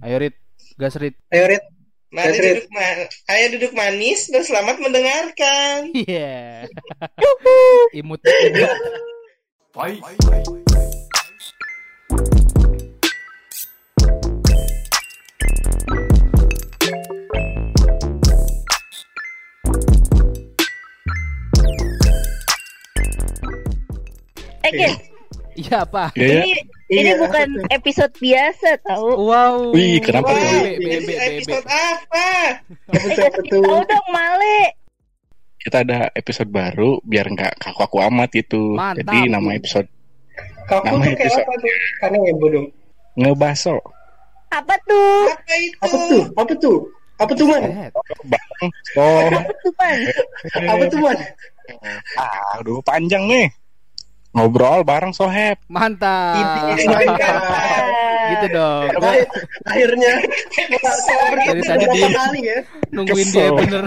Ayo Rit, gas Rit. Ayo Rit. Mari Gas, duduk ma- Ayo duduk manis dan selamat mendengarkan. Iya. imut, imut. Eh, Ken, Iya apa? Iya, ya. ini ini Iya. bukan episode biasa tahu. Wow. Wih, kenapa Wah, tuh? Be, be, ini be, be, episode apa? Eh, kasih tuh? tahu dong, Male. Kita ada episode baru biar nggak kaku-kaku amat gitu. Mantap. Jadi nama episode Kaku Nama tuh kayak episode. apa tuh? Karena ya bodoh. ngebaso. Apa tuh? Apa itu? Apa tuh? Apa tuh? Apa tuh man? Bang, oh, Apa tuh, Man? Apa tuh man? aduh panjang nih. Ngobrol bareng Soheb. Mantap. Mantap. gitu dong. Akhirnya setelah Dari tadi kali ya? nungguin Kesel. dia bener.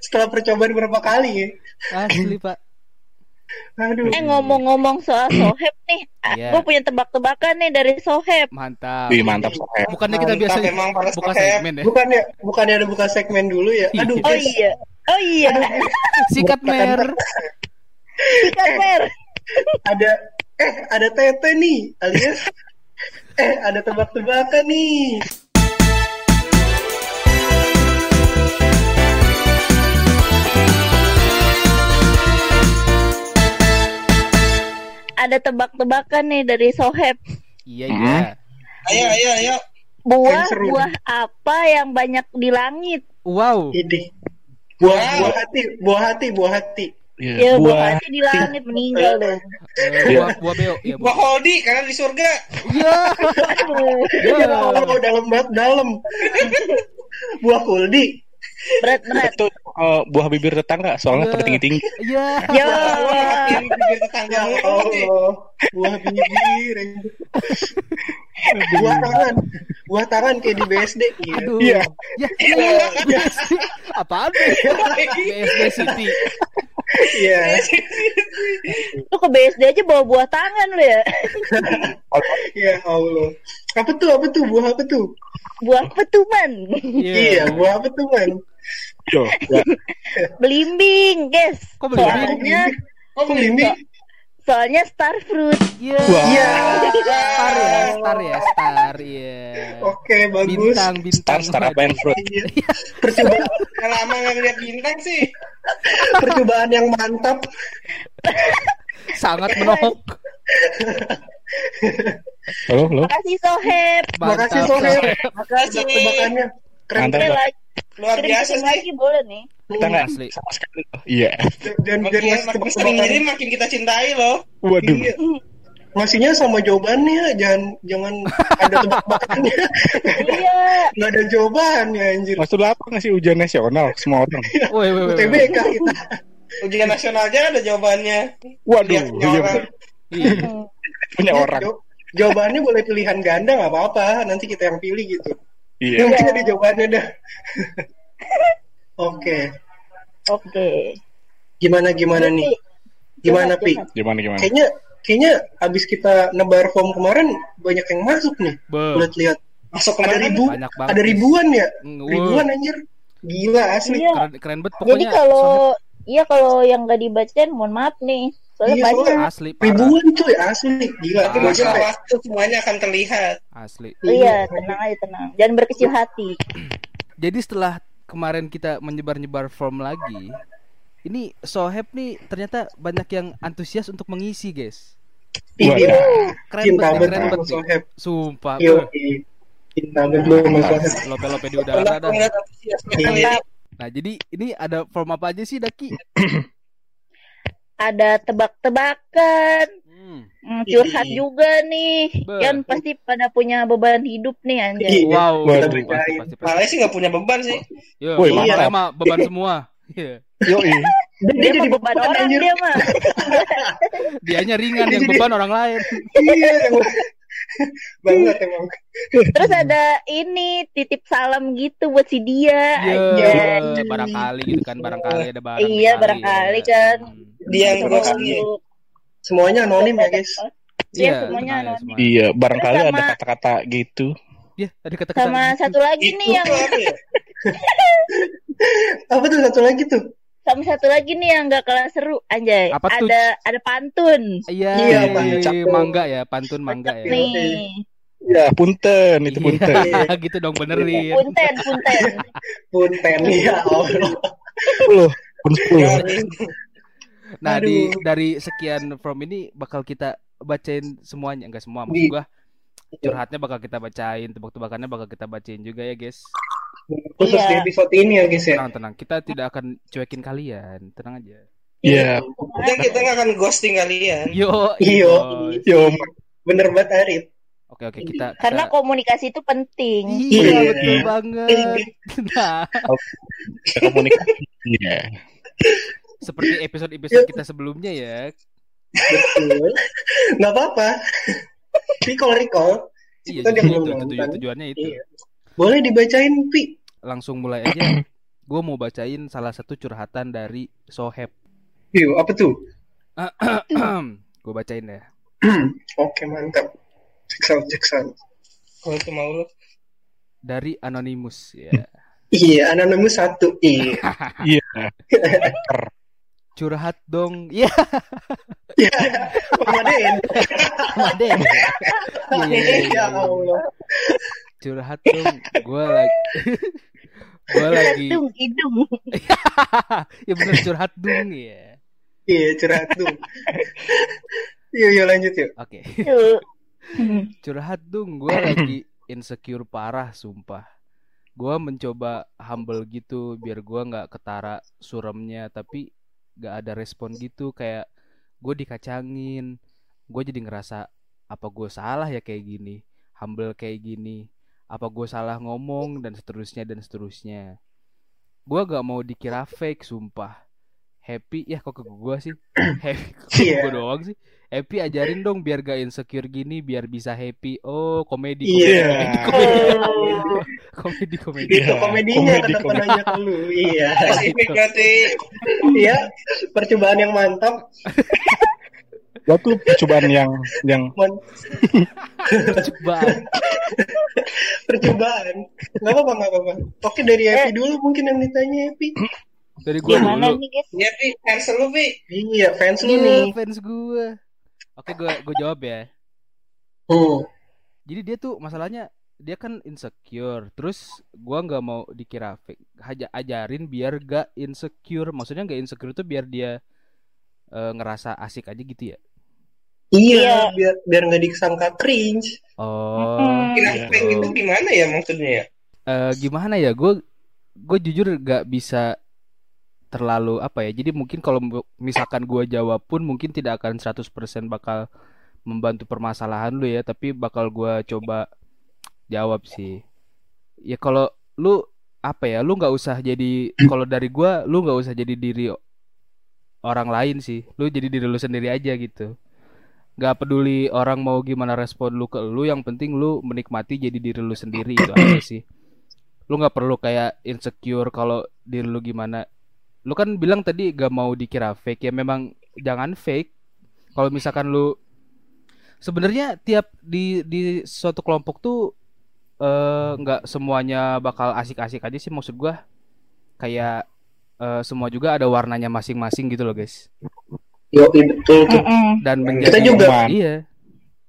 Setelah percobaan berapa kali ya? Asli, Pak. Aduh. Eh ngomong-ngomong soal Soheb nih, Iya. gue punya tebak-tebakan nih dari Soheb. Mantap. Wih, mantap Soheb. Bukannya kita Mantap, biasanya emang para buka Soheb. segmen ya? Bukannya bukannya ada buka segmen dulu ya? Aduh, Oh iya, oh iya, Sikat mer. kan Mer. Ada eh ada tete nih alias eh ada tebak-tebakan nih Ada tebak-tebakan nih dari Soheb. Iya, iya. Ayo, ayo, ayo. Buah buah apa yang banyak di langit? Wow. ini buah Wow. buah hati buah hati buah hati Iya, Ya buah buah. di langit meninggal dong. Eh, buah buah beo. Iya, Buah buah. Holdi karena di surga. Iya. Aduh, ya Allah dalam banget dalam buah berat berat. Itu eh, buah bibir tetangga soalnya Iya. pada tinggi-tinggi. Iya. Ya, bibir tetangga ya. Allah buah bibir buah tangan buah tangan kayak di BSD gitu Aduh. Iya. Ya, iya. Apaan tuh? BSD City. iya lu ke BSD aja bawa buah tangan lu ya. ya Allah apa tuh apa tuh buah apa tuh Buah petuman. iya buah apa tuh man Yo, ya. Belimbing, guys. Kok belimbing? Soalnya oh ini soalnya star fruit. Iya. Wah. iya Star ya, star ya, star ya. oke bagus Bintang, bintang. Star Star apa yang fruit? Iya. percobaan Udah lama nggak ngeliat bintang sih. percobaan yang mantap Sangat menohok. Halo, halo. Makasih Soheb. Makasih, Soheb. Makasih. tebakannya keren Pak. lagi. Luar biasa sih. lagi boleh nih. Kita nggak Asli. sama sekali. Iya. dan dan Makin, makin sering ngirim makin kita cintai loh. Waduh. Iya. ngasihnya sama jawabannya jangan jangan ada tebak-tebakannya Iya. nggak ada jawabannya anjir Maksud lu apa ngasih ujian nasional semua orang? Woi, woi, woi. woi. UTBK kita Ujian nasional aja ada jawabannya. Waduh, iya orang. Iya. punya Iya, orang. jaw- jawabannya boleh pilihan ganda nggak apa-apa nanti kita yang pilih gitu Iya. yang penting ada jawabannya dah oke Oke. gimana gimana nih gimana pi Gimana gimana? kayaknya kayaknya abis kita nebar form kemarin banyak yang masuk nih lihat-lihat Masuk ada ribu ada ribuan ya Mm, ribuan anjir gila asli Iya. Keren, keren banget Jadi pokoknya. kalau iya kalau yang nggak dibacain mohon maaf nih. Soalnya Iya, banyak. asli parah. ribuan cuy asli gila Ah. Tapi Gua masalah sampai- waktu semuanya akan terlihat. Asli. Iya, tenang aja tenang. Jangan berkecil hati. Jadi setelah kemarin kita menyebar-nyebar form lagi, ini Soheb nih ternyata banyak yang antusias untuk mengisi, guys. iya Keren cinta banget, banget keren banget. Soheb Sumpah. Yo, cinta lu sama Soheb Lope-lope di udara Iya. kalian. Nah, jadi ini ada form apa aja sih, Daki? Ada tebak-tebakan. Hmm. Hmm, curhat Iya. juga nih. Be. Kan pasti pada punya beban hidup nih anjay. Iya, Wow, kita pasti, beritain. pasti, pasti, pasti. Malah sih nggak punya beban sih. Yo. Raya mah beban semua. Iya. Yo, dia, Dia dia jadi beban beban orang anjir dia mah. Dianya ringan yang beban orang lain. iya banget emang Terus ada ini titip salam gitu buat si dia. Iya, Anjay. barangkali gitu kan, barangkali ada barang. Iya, barangkali kan. Hmm. Dia yang. Semuanya anonim ya guys Iya, Iya, semuanya anonim. Iya, barangkali Sama- ada kata-kata gitu. Ya, ada kata-kata Sama gitu. satu lagi nih yang apa tuh satu lagi tuh? sama satu lagi nih yang gak kalah seru anjay. Apa tuh? ada ada pantun. Iya, Iya, iya. Cakep. mangga ya, pantun mangga ya. Nih. Ya, punten itu punten. Iya, gitu dong benerin. Punten, punten. Punten ya Allah. Sepuluh, pun Nah, di Aduh. dari sekian from ini bakal kita bacain semuanya, enggak semua maksud Di- gua. Curhatnya bakal kita bacain, tebak-tebakannya bakal kita bacain juga ya, guys. Khusus Iya. di episode ini ya guys ya. Tenang, tenang. Kita tidak akan cuekin kalian. Tenang aja. Iya. Kita kita nggak akan ghosting kalian. Yo, Iyo. boy. Yo, Bener banget Arif. Oke, oke, kita Karena kita- komunikasi itu penting. Iya, Iya. betul banget. Nah, komunikasi. Iya. Seperti episode-episode kita sebelumnya ya. Betul. Nggak apa-apa. Recall recall. Iya, dia itu, belum tuju- tujuannya itu. Iya. Boleh dibacain Pi. Langsung mulai aja. Gue mau bacain salah satu curhatan dari Soheb. Yuk, apa tuh? Gue bacain ya. Oke mantap. Jackson Jackson. Kalau itu mau lu. Dari Anonymous ya. Iya, nemu satu. Iya. Iya. Curhat dong. Iya, Iya. Pemaden. Made. Iya, iya, iya, Ya. Allah. Curhat dong. Gue lagi Gue lagi Hidung, hidung. Ya bener curhat dong ya. Iya, curhat tuh. Yuk, yuk lanjut yuk. Oke. Curhat dong, gue lagi insecure parah, sumpah. Gue mencoba humble gitu, biar gue nggak ketara suramnya, tapi nggak ada respon gitu, kayak gue dikacangin. Gue jadi ngerasa apa gue salah ya kayak gini, humble kayak gini, apa gue salah ngomong dan seterusnya dan seterusnya. Gue gak mau dikira fake, sumpah. Happy ya kok ke gue sih? Happy kok ke Iya. gue doang sih? Happy ajarin dong biar gak insecure gini biar bisa happy. Oh, komedi Iya. komedi komedi Oh. komedi komedi. Itu Iya, komedinya komedi, kata penanya ke lu. Iya. Berarti. Iya, percobaan yang mantap. Gua tuh percobaan yang yang Coba. percobaan. Gak apa-apa, gak apa-apa. Oke, dari Epi dulu mungkin yang ditanya Epi. Dari gue Gimana dulu. nih guys? Ya, Pi, cancel lu, Pi. Iya, fans lu Iya, nih. fans gue. Oke, gue gue jawab ya. Hmm. Jadi dia tuh masalahnya dia kan insecure. Terus gua nggak mau dikira fake. Haja ajarin biar gak insecure. Maksudnya gak insecure tuh biar dia eh, ngerasa asik aja gitu ya. Iya, Iya. biar biar nggak disangka cringe. Oh. Mm-mm. Kira gitu. fake itu gimana ya maksudnya ya? Eh, gimana ya? Gue gue jujur gak bisa terlalu apa ya. Jadi mungkin kalau misalkan gua jawab pun mungkin tidak akan 100% bakal membantu permasalahan lu ya, tapi bakal gua coba jawab sih. Ya kalau lu apa ya, lu nggak usah jadi kalau dari gua lu nggak usah jadi diri orang lain sih. Lu jadi diri lu sendiri aja gitu. Gak peduli orang mau gimana respon lu ke lu, yang penting lu menikmati jadi diri lu sendiri itu aja sih. Lu nggak perlu kayak insecure kalau diri lu gimana. Lu kan bilang tadi gak mau dikira fake ya memang jangan fake. Kalau misalkan lu sebenarnya tiap di di suatu kelompok tuh eh, nggak semuanya bakal asik-asik aja sih maksud gua. Kayak eh, semua juga ada warnanya masing-masing gitu loh guys. Yo, iya, betul tuh. Dan Kita menjadi juga. iya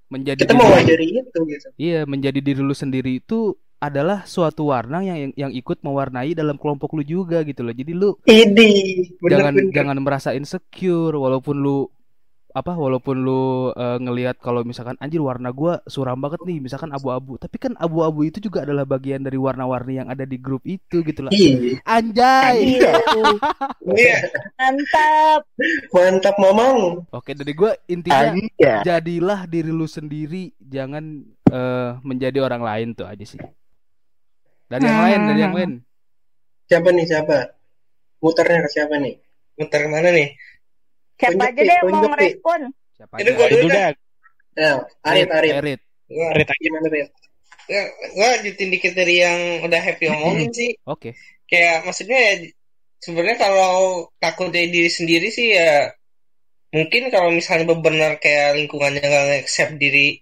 menjadi Kita diri- mau ngajari itu gitu. Iya, menjadi diri lu sendiri itu adalah suatu warna yang yang, ikut mewarnai dalam kelompok lu juga gitu loh. Jadi lu Ini jangan bener-bener. jangan merasa insecure walaupun lu apa walaupun lu eh, ngelihat kalau misalkan anjir warna gua suram banget nih misalkan abu-abu tapi kan abu-abu itu juga adalah bagian dari warna-warni yang ada di grup itu gitu lah Iya, anjay Iya. Iya. Mantap. mantap Mamang. oke dari gua intinya Anja. jadilah diri lu sendiri jangan eh, menjadi orang lain tuh aja sih dari yang lain dari yang lain Siapa nih siapa? Muternya ke siapa nih? Muter ke mana nih? Siapa aja deh yang mau ngerespon? siapa Itu aja gua Itu dulu dah. dah. Nah, Arit, Arit. Gua, Arit aja. Gimana, Rit? gua, gua lanjutin dikit dari yang udah happy omongin sih. oke Kayak maksudnya ya sebenarnya kalau takut dari diri sendiri sih ya mungkin kalau misalnya benar kayak lingkungannya nggak accept diri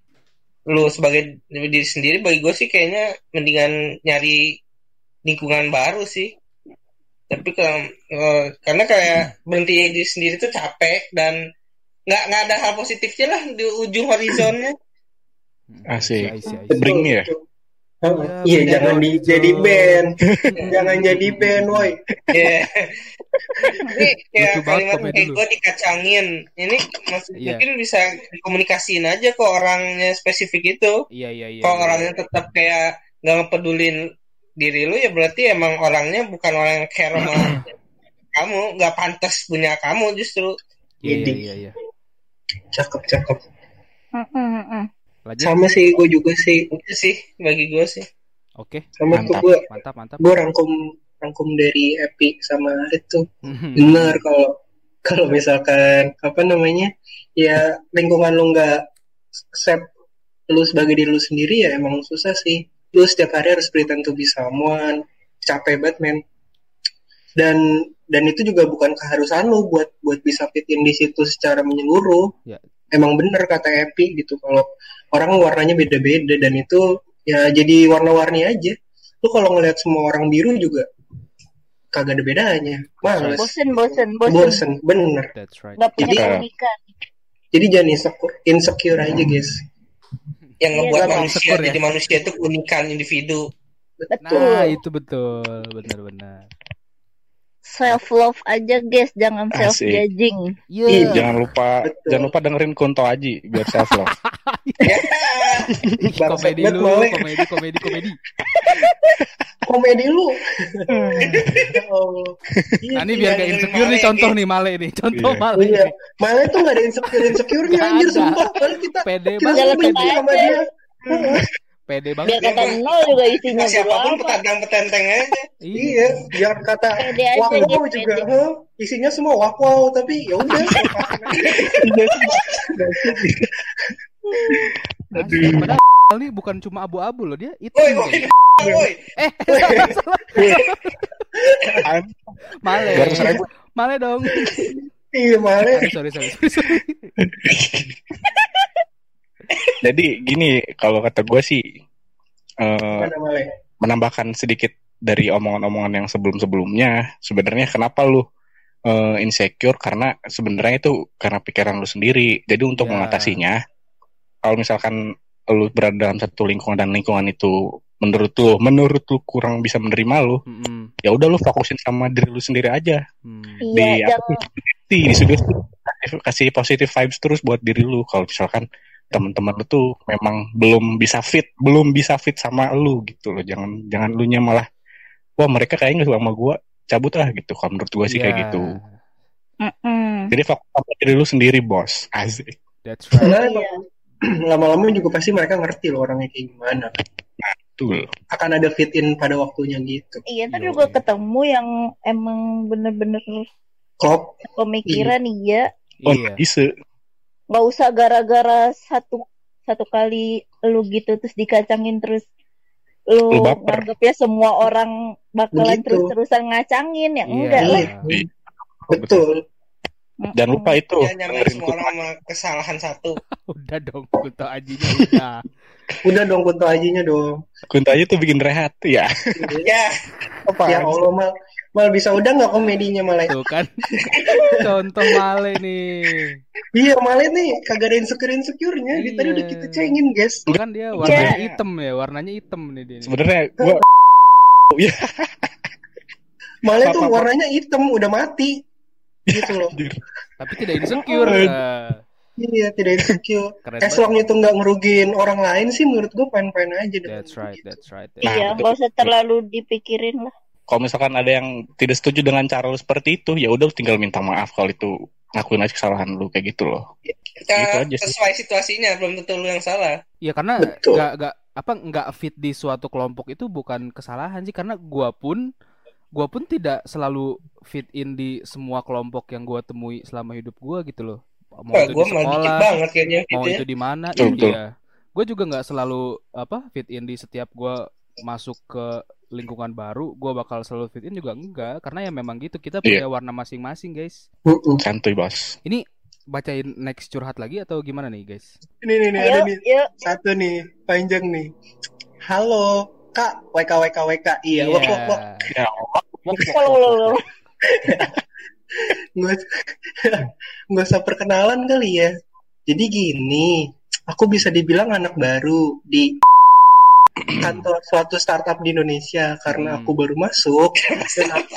lu sebagai diri sendiri bagi gue sih kayaknya mendingan nyari lingkungan baru sih tapi ke, eh, karena kayak berhenti diri sendiri tuh capek dan nggak nggak ada hal positifnya lah di ujung horizonnya Asik. I see. Betul, Bring me ya? Ya, Iya, jangan di jadi band. jangan jadi band, woi. Iya. Ini kayak kalimat komedi kayak lu. gue dikacangin. Ini maksud, Iya. mungkin bisa dikomunikasiin aja ke orangnya spesifik itu. Iya iya iya. Kalau iya. orangnya tetap kayak nggak ngepedulin diri lu ya berarti emang orangnya bukan orang yang care sama kamu, nggak pantas punya kamu justru. Iya iya Jadi. iya. iya. Cakep, cakep. Lanjut. Sama sih, gue juga sih. Itu sih bagi gue sih. Oke, Sama Mantap. tuh gue, mantap mantap. gue rangkum rangkum dari Epi sama itu. Hmm. Bener kalau kalau misalkan apa namanya ya lingkungan lu nggak accept lu sebagai diri lu sendiri ya emang susah sih. Lu setiap hari harus pretend to be someone. Capek banget men. Dan dan itu juga bukan keharusan lu buat buat bisa fit in di situ secara menyeluruh. Ya. Emang bener kata Epi gitu kalau orang warnanya beda-beda dan itu ya jadi warna-warni aja. Lu kalau ngelihat semua orang biru juga kagak ada bedanya. Males. Bosen, bosen, bosen. Bosen, bener. That's right. Nggak punya Jadi- keunikan. Jadi jangan insecure, insecure aja guys. Yang Iya, ngebuat gampang manusia sekor ya. jadi manusia itu keunikan individu. Betul. Nah, itu betul, benar-benar. Self love aja guys, jangan Asik. self judging. Iya. Iya. Jangan lupa Betul. jangan lupa dengerin Kunto Aji biar self love. Komedi lu, Male. komedi, komedi, komedi. Komedi lu. Iya, Nah, ini biar gak dengerin insecure nih Male, contoh nih Male nih, contoh Iya. Male. Iya. Malah itu gak ada insecure insecure-nya Nggak anjir sumpah. Padahal kita Pede kita banget, sama dia. Pede Biar banget. kata nol juga isinya bodo siapa pun amat. petadang petenteng aja. Iya, jangan kata Pede aja, wow gitu, juga. Huh? Isinya semua wow wow tapi ya udah. Asli, Padahal ini bukan cuma abu-abu loh dia itu. Woi, woi, woi. Eh, salah, salah. An- Male. Male dong. Iya malah. Sorry, sorry, sorry, sorry. Jadi gini kalau kata gue sih eh, malah? menambahkan sedikit dari omongan-omongan yang sebelum-sebelumnya sebenarnya kenapa lu eh, insecure karena sebenarnya itu karena pikiran lu sendiri jadi untuk Ya. mengatasinya kalau misalkan lu berada dalam satu lingkungan dan lingkungan itu menurut lu menurut lu kurang bisa menerima lu Mm-mm. ya udah lu fokusin sama diri lu sendiri aja Hmm. di Iya, apa jangan di sugesti kasih- kasih positive vibes terus buat diri lu kalau misalkan teman-teman lu tuh memang belum bisa fit belum bisa fit sama lu gitu loh jangan jangan lu nya malah wah mereka kayaknya suka sama gua cabut ah gitu kalau menurut gua sih kayak Ya, gitu Mm-mm. jadi fokus sama diri lu sendiri bos asik That's right. Iya. emang lama-lama juga pasti mereka ngerti loh orangnya kayak gimana. betul Akan ada fit in pada waktunya gitu. Iya, Yoi. juga ketemu yang emang bener-bener Klop. pemikiran iya. oh Iya. Nggak usah gara-gara satu satu kali lu gitu terus dikacangin terus lu ya semua orang bakalan Begitu. terus-terusan ngacangin ya Iya. enggak lah. Iya. Betul. jangan lupa itu Ya nyamain dengerin semua Kunto orang sama kesalahan satu. Udah dong, kuto ajinya udah. Udah dong kunto ajinya dong. Kunto aja tuh bikin rehat ya Ya, apa Ya Allah mal mal bisa udah nggak komedinya malah. Tuh kan. Contoh Male nih. Iya malah nih kagak ada insecure insecure-nya. Di Tadi Iya. udah kita cengin guys. Kan dia warnanya Iya. hitam ya, warnanya hitam nih dia. sebenarnya gua Malah tuh Apa-apa. warnanya hitam udah mati. Gitu loh. Tapi tidak insecure. Aduh. Nah, Iya tidak insecure. keren As long itu nggak ngerugiin orang lain sih menurut gue fine-fine aja. That's right, gitu. that's right. Nah, iya, betul. nggak usah terlalu dipikirin lah. Kalau misalkan ada yang tidak setuju dengan cara lu seperti itu ya udah tinggal minta maaf kalau itu ngakuin aja kesalahan lu kayak gitu loh kita Gitu aja sih. sesuai situasinya, belum tentu lu yang salah. Iya karena Betul. nggak nggak apa nggak fit di suatu kelompok itu bukan kesalahan sih karena gua pun gua pun tidak selalu fit in di semua kelompok yang gua temui selama hidup gua gitu loh. Mau Wah, itu gue di sekolah, banget kayaknya mau gitu ya. itu di mana, iya. Gue juga nggak selalu apa fit in di setiap gua masuk ke lingkungan baru, gua bakal selalu fit in juga enggak karena ya memang gitu kita Iya. punya warna masing-masing guys. Santuy bos Ini bacain next curhat lagi atau gimana nih guys? Ini nih, nih Ayo, ada nih yuk. satu nih panjang nih. Halo kak, WK WK WK. Iya, wok wok wok. Ya, Follow, follow, follow. Nggak nggak usah perkenalan kali ya. Jadi gini, aku bisa dibilang anak baru di kantor suatu startup di Indonesia karena Hmm. aku baru masuk dan aku,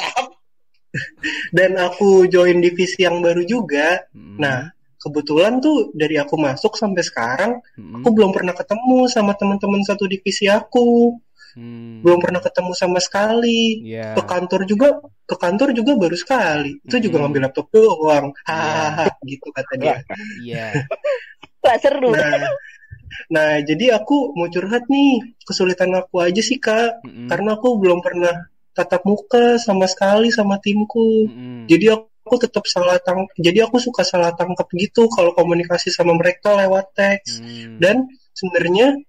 dan aku join divisi yang baru juga. Mm, Nah, kebetulan tuh dari aku masuk sampai sekarang mm, aku belum pernah ketemu sama teman-teman satu divisi aku. mm, Belum pernah ketemu sama sekali. Iya. Ke kantor juga ke kantor juga baru sekali. Itu juga Hmm. ngambil laptop doang. Hahaha gitu kata dia. Iya. Wah, seru. Nah, nah jadi aku mau curhat nih. Kesulitan aku aja sih, Kak. Mm-mm. Karena aku belum pernah tatap muka sama sekali sama timku. Mm-mm. Jadi aku tetap salah tang jadi aku suka salah tangkap gitu kalau komunikasi sama mereka lewat teks. Mm. Dan sebenarnya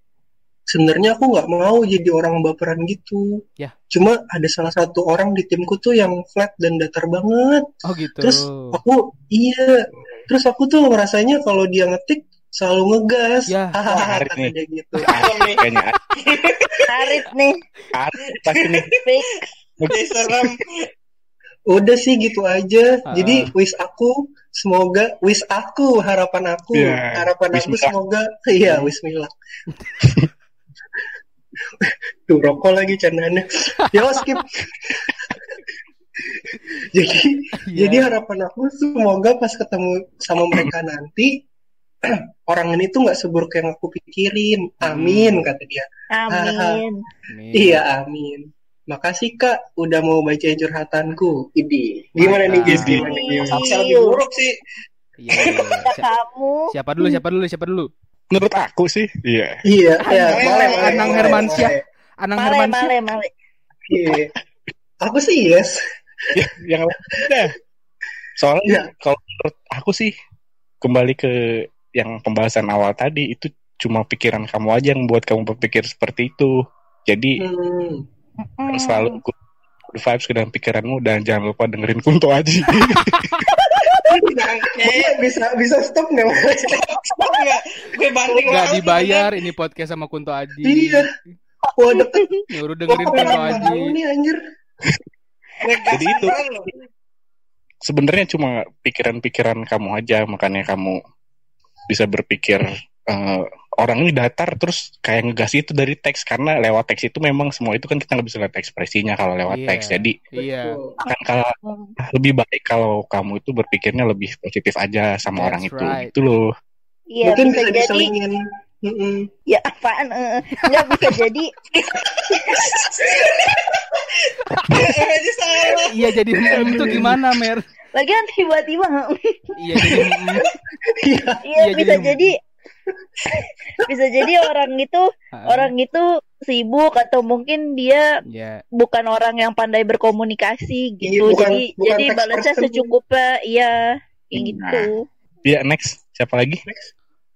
sebenarnya aku nggak mau jadi orang baperan gitu. Ya. Cuma ada salah satu orang di timku tuh yang flat dan datar banget. Oh gitu. Terus aku iya. Terus aku tuh rasanya kalau dia ngetik selalu ngegas. Ya. Hahaha kata nih. gitu. kayaknya Harit nih, ada pasti nih. serem. Udah sih gitu aja. Ah. Jadi wish aku semoga wish aku harapan aku Ya, harapan aku Wismillah. semoga iya Wismillah. Tuh rokok lagi candaannya. Ya skip. jadi Iya. jadi harapan aku semoga pas ketemu sama mereka nanti orang ini tuh nggak seburuk yang aku pikirin. Amin kata dia. Amin. Amin. Iya amin. Makasih kak udah mau bacain curhatanku. Idi. Gimana nih guys? Gimana nih? Saksa lebih buruk sih. Iya, iya, iya. Si- kamu. Siapa dulu? Siapa dulu? Siapa dulu? Menurut aku sih, iya. Iya, ya, Anang- boleh, boleh, Anang Hermansyah. Anang Hermansyah. male, male. Iya. Aku sih yes. yang udah. Soalnya Iya. kalau menurut aku sih kembali ke yang pembahasan awal tadi itu cuma pikiran kamu aja yang buat kamu berpikir seperti itu. Jadi Hmm. Mm. selalu good good vibes ke dalam pikiranmu dan jangan lupa dengerin Kunto Aji. Bisa bisa stop nggak? Stop nggak? Gue banting Nggak dibayar ini podcast sama Kunto Aji. Iya. Wah deket. Nyuruh dengerin Kunto Aji. tahu nih anjir. Jadi itu. Sebenarnya cuma pikiran-pikiran kamu aja makanya kamu bisa berpikir eh, orang ini datar terus kayak ngegas itu dari teks karena lewat teks itu memang semua itu kan kita nggak bisa lihat ekspresinya kalau lewat Iya. teks. Jadi Iya. Betul. akan kalau lebih baik kalau kamu itu berpikirnya lebih positif aja sama That's orang itu right. itu loh Iya, Mungkin bisa bisa jadi. diselingin. Mm-mm. Ya apaan? eh, Nggak bisa jadi. Iya jadi mm, itu gimana Mer? Lagian tiba-tiba. Iya jadi Iya. Iya, Iya, bisa jadi- jadi. bisa jadi orang itu orang itu sibuk atau mungkin dia ya bukan orang yang pandai berkomunikasi Iya, gitu. bukan- jadi bukan jadi balasnya secukupnya. Iya, kayak Nah. gitu. ya next siapa lagi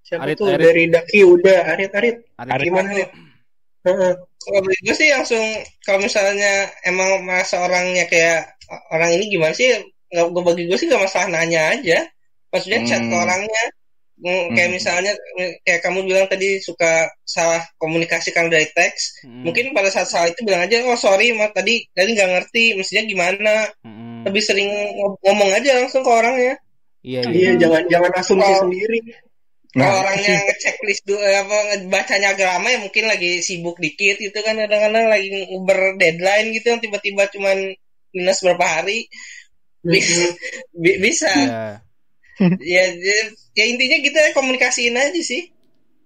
Siapa Arit, tuh Arit. dari Daki udah Arit Arit. Arit. Gimana Arit? Heeh. Kalau gue sih langsung kalau misalnya emang masa orangnya kayak orang ini gimana sih? Nggak, gue bagi gue sih gak masalah nanya aja. Maksudnya chat ke Hmm. orangnya. Hmm, Kayak Hmm. misalnya kayak kamu bilang tadi suka salah komunikasi karena dari teks. Mm, Mungkin pada saat salah itu bilang aja, oh sorry, ma, tadi tadi nggak ngerti, mestinya gimana. mm, Lebih sering ngom- ngomong aja langsung ke orangnya. Iya Iya, iya. jangan jangan asumsi Oh. sendiri. Kalau nah orangnya ngechecklist dulu eh, apa bacanya agak lama ya mungkin lagi sibuk dikit gitu kan kadang-kadang lagi nguber deadline gitu yang tiba-tiba cuman minus berapa hari bisa bi- bisa Iya. ya, ya ya intinya kita komunikasiin aja sih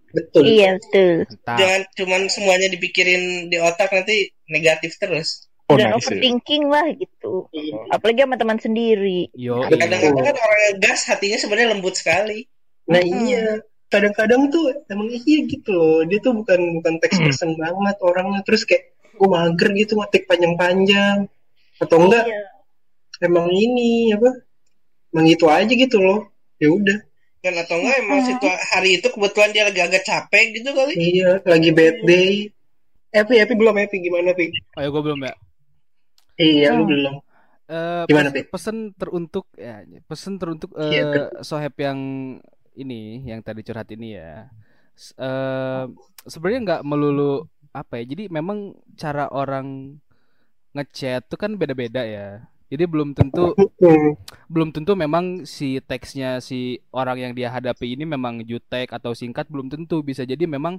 Betul. Iya, betul. Jangan cuman semuanya dipikirin di otak nanti negatif terus oh Dan nice ya. overthinking lah gitu. Apalagi sama teman sendiri. Yo. kadang-kadang kan orang ngegas hatinya sebenarnya lembut sekali Nah Mm-mm. iya, kadang-kadang tuh emang iya gitu loh. Dia tuh bukan bukan text person banget orangnya. Terus kayak gue mager gitu ngetik panjang-panjang. Atau enggak Iya. Emang ini apa? Emang gitu aja gitu loh. Ya udah. kan atau enggak emang situ hari itu kebetulan dia lagi agak capek gitu kali Iya, lagi bad day. Epi, Epi belum Epi gimana Epi? Oh ya gue belum ya. Iya, lu Hmm. belum. eh, Gimana, pes- pesen teruntuk ya, pesen teruntuk Iya, eh soheb yang ini, yang tadi curhat ini ya. Eh, sebenarnya nggak melulu apa ya. Jadi memang cara orang ngechat tuh kan beda-beda ya. Jadi belum tentu belum tentu memang si teksnya si orang yang dia hadapi ini memang jutek atau singkat belum tentu. Bisa jadi memang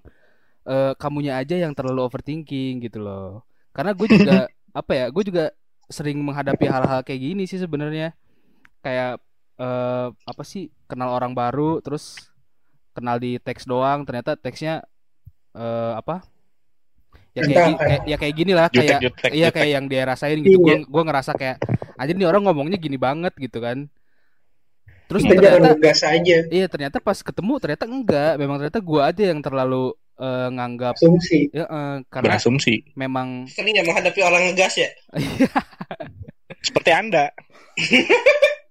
eh, kamunya aja yang terlalu overthinking gitu loh. Karena gue juga apa ya gue juga sering menghadapi hal-hal kayak gini sih sebenarnya. Kayak eh, apa sih kenal orang baru terus kenal di teks doang ternyata teksnya eh, apa ya kayak, Entah, kayak ya kayak gini lah Jutek, kayak jutek, iya jutek. kayak yang dia rasain gitu gue Iya. gue ngerasa kayak aja nih orang ngomongnya gini banget gitu kan terus Kita ternyata ngegas aja. iya ternyata pas ketemu ternyata enggak memang ternyata gue aja yang terlalu eh, nganggap Asumsi. ya eh, karena Berasumsi. memang Sering ya menghadapi orang ngegas ya. Seperti Anda.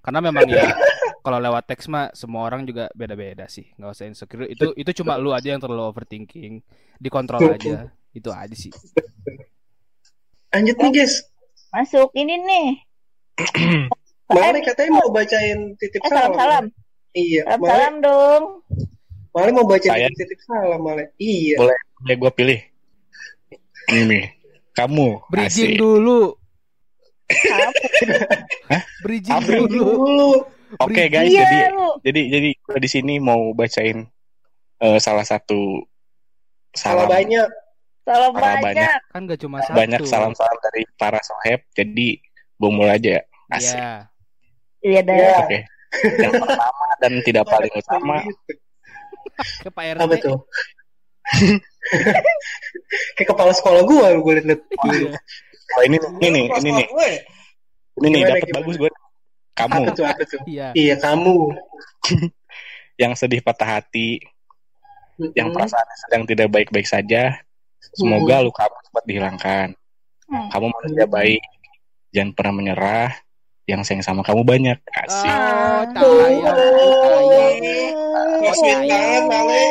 karena memang ya kalau lewat teks mah semua orang juga beda-beda sih nggak usah insecure itu itu cuma lu aja yang terlalu overthinking dikontrol aja itu aja sih Lanjut nih guys. Masuk ini nih. Male katanya mau bacain titip Eh, salam. salam-salam. Iya. Male, Salam-salam dong. Male mau bacain Saya- titip salam Male. Iya. Boleh. Ya gue pilih. Ini. Kamu. bridging dulu. Bridging Apa Bridging dulu dulu. Oke guys, Iya jadi jadi jadi gue di sini mau bacain eh, salah satu Salah salam banyak. Salam banyak. banyak. kan gak cuma satu banyak salam-salam dari para soheb. Jadi mulai aja ya. Asik. Iya. Iya. Iya. Oke. Yang pertama dan tidak paling utama ke Pak RT Apa tuh? Kayak kepala sekolah gua gue liat Oh, ini nih, ini nih, ini nih, ini nih dapat bagus gue. Kamu Apa tuh? Apa tuh? iya Iya kamu. yang sedih patah hati, yang Mm-mm. perasaannya sedang tidak baik-baik saja, semoga lukamu cepat dihilangkan. Hmm. Kamu manusia baik, jangan pernah menyerah. Yang sayang sama kamu banyak, asik. oh tayang Male.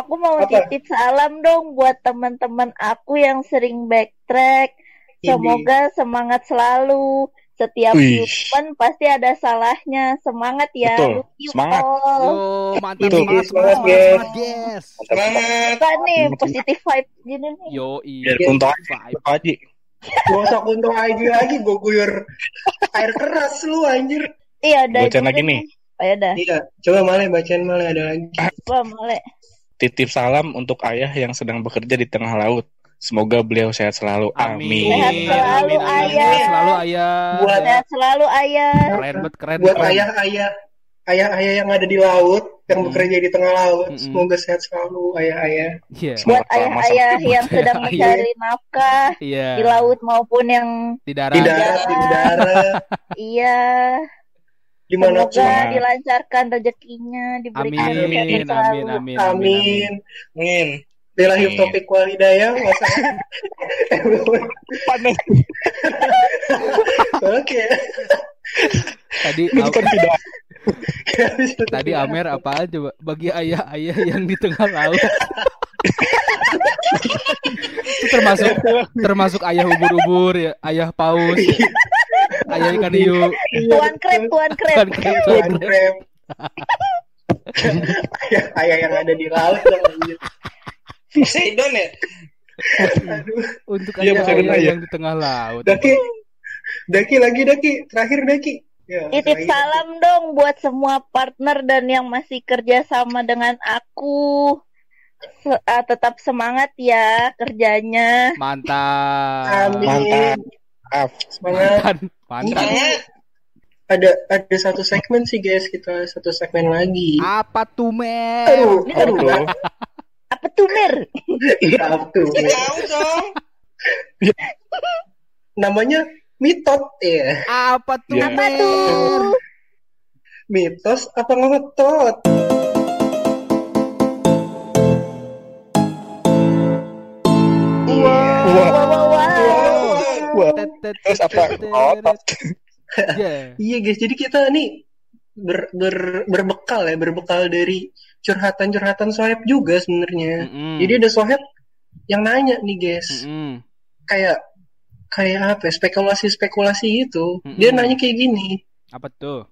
Aku mau Apa? titip salam dong buat teman-teman aku yang sering backtrack. Ini. Semoga semangat selalu. Setiap Wih. human pasti ada salahnya. Semangat ya. Betul. Semangat. Yo, mantap, Ini, semangat, semangat, semangat, guys. semangat. Apa nih Betul. positif vibe gini nih. Yo, Biar iya. Vibe. Apa aja? Gak usah kuntung aja lagi gue guyur air keras lu anjir. Iya, ada Bacain juga lagi nih. Oh, ya dah. Iya, coba Male bacain Male ada lagi. Coba Male. Titip salam untuk ayah yang sedang bekerja di tengah laut. Semoga beliau sehat selalu. Amin. Amin. Sehat selalu, amin, amin. Ayah. Sehat selalu ayah. Buat Sehat selalu ayah. Keren banget, keren. buat keren. ayah-ayah ayah-ayah yang ada di laut, yang bekerja di tengah laut, Mm-mm. semoga sehat selalu ayah-ayah. Iya. Buat selama ayah-ayah yang Buat sedang ayah. mencari nafkah Iya. di laut maupun yang Di darat. Di darat, di udara, iya di mana pun. semoga dilancarkan rezekinya diberikan Amin, amin, selalu. amin, amin, Amin. Amin. Bilahi Amin. topik walidayah, masa. Oke. Tadi kan tidak tadi Amer apaan coba bagi ayah-ayah yang di tengah laut. itu termasuk termasuk ayah ubur-ubur ya, ayah paus, ya, ayah ikan hiu. Tuan krep, tuan krep. Tuan krep, tuan krep. ayah, ayah yang ada di laut. Poseidon ya? Aduh. Untuk Iya, Mas Erina, ayah-ayah ya. yang di tengah laut. Daki, Daki lagi Daki, terakhir Daki. Ya, Titip terakhir. salam dong buat semua partner dan yang masih kerja sama dengan aku. Se- ah, tetap semangat ya kerjanya. Mantap. Amin. mantap. Semangat. Mantap. Mantap. Semangat. Ada ada satu segmen sih guys, kita satu segmen lagi. Apa tuh? Aduh, Ini aduh. Betul. Apa tuh Mir? Iya, tuh. Tahu dong. Namanya mitot ya. Apa tuh, Iya. Apa Mer? tuh? Mitos apa ngotot? Wow, wow, wow. Tet, tet, Terus apa? Iya. Iya guys, jadi kita nih ber, ber, berbekal ya, berbekal dari curhatan-curhatan soheb juga sebenarnya. Mm-mm. Jadi ada soheb yang nanya nih guys, Mm-mm. kayak kayak apa? ya, Spekulasi-spekulasi gitu. Mm-mm. Dia nanya kayak gini, Apa tuh?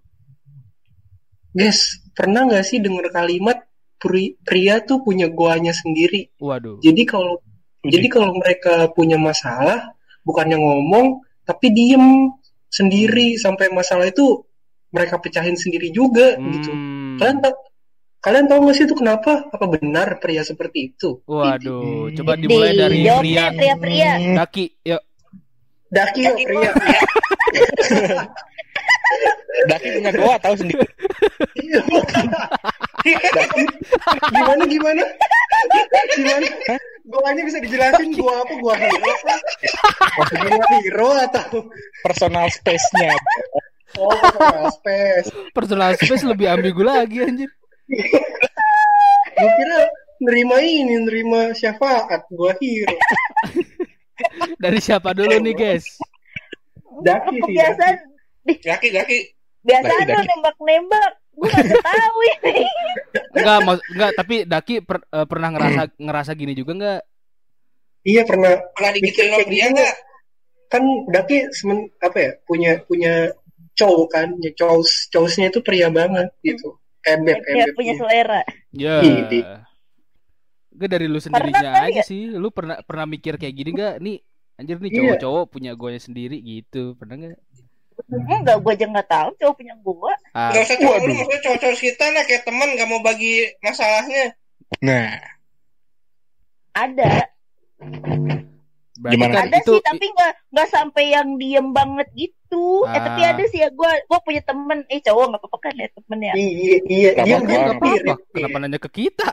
guys, pernah nggak sih dengar kalimat pri- pria tuh punya goanya sendiri? Waduh. Jadi kalau jadi kalau mereka punya masalah, bukannya ngomong, tapi diem sendiri sampai masalah itu mereka pecahin sendiri juga gitu. Hmm. Kalian tahu kalian tahu nggak sih itu kenapa? Apa benar pria seperti itu? Waduh, coba dimulai dari Jawab pria deh, pria-pria. Daki. Yuk. Daki yuk, pria. Daki punya goa tahu sendiri. Daki. Gimana gimana? Gimana? Goanya bisa dijelasin gua apa? Gua hero? Gua hero atau Personal space-nya. Oh personal space? Personal space lebih ambigu lagi anjir. Gua kira nerima ini, nerima syafaat. Gua hero. Dari siapa dulu nih, guys? Daki sih. Gaki. biasaan Daki, lu daki. nembak-nembak. Gue gak tahu ini. Enggak, mau- enggak, tapi Daki per- eh, pernah ngerasa ngerasa gini juga enggak? Iya pernah Pernah digituin sama dia nggak? kan Daki semen, apa ya punya punya cowok kan ya cowok cowoknya itu pria banget gitu ebek Ya, punya selera. Ya. Ide. Gue dari lu sendirinya aja ya? sih. Lu pernah pernah mikir kayak gini enggak? Nih, anjir nih Iya. cowok-cowok punya gonya sendiri gitu. Pernah enggak? Enggak, gue aja nggak tahu cowok punya gue. Ah, Gak usah cowok lu, maksudnya cowok-cowok kita lah kayak teman gak mau bagi masalahnya. Nah, Ada, berarti Gimana? kan ada itu sih tapi nggak nggak sampai yang diem banget gitu. Eh tapi Ah. ada sih ya gue gue punya temen, eh cowok nggak apa-apa kan ya temen ya. iya iya dia apa-apa, dia enggak apa-apa. mirip, Kenapa iya. nanya ke kita?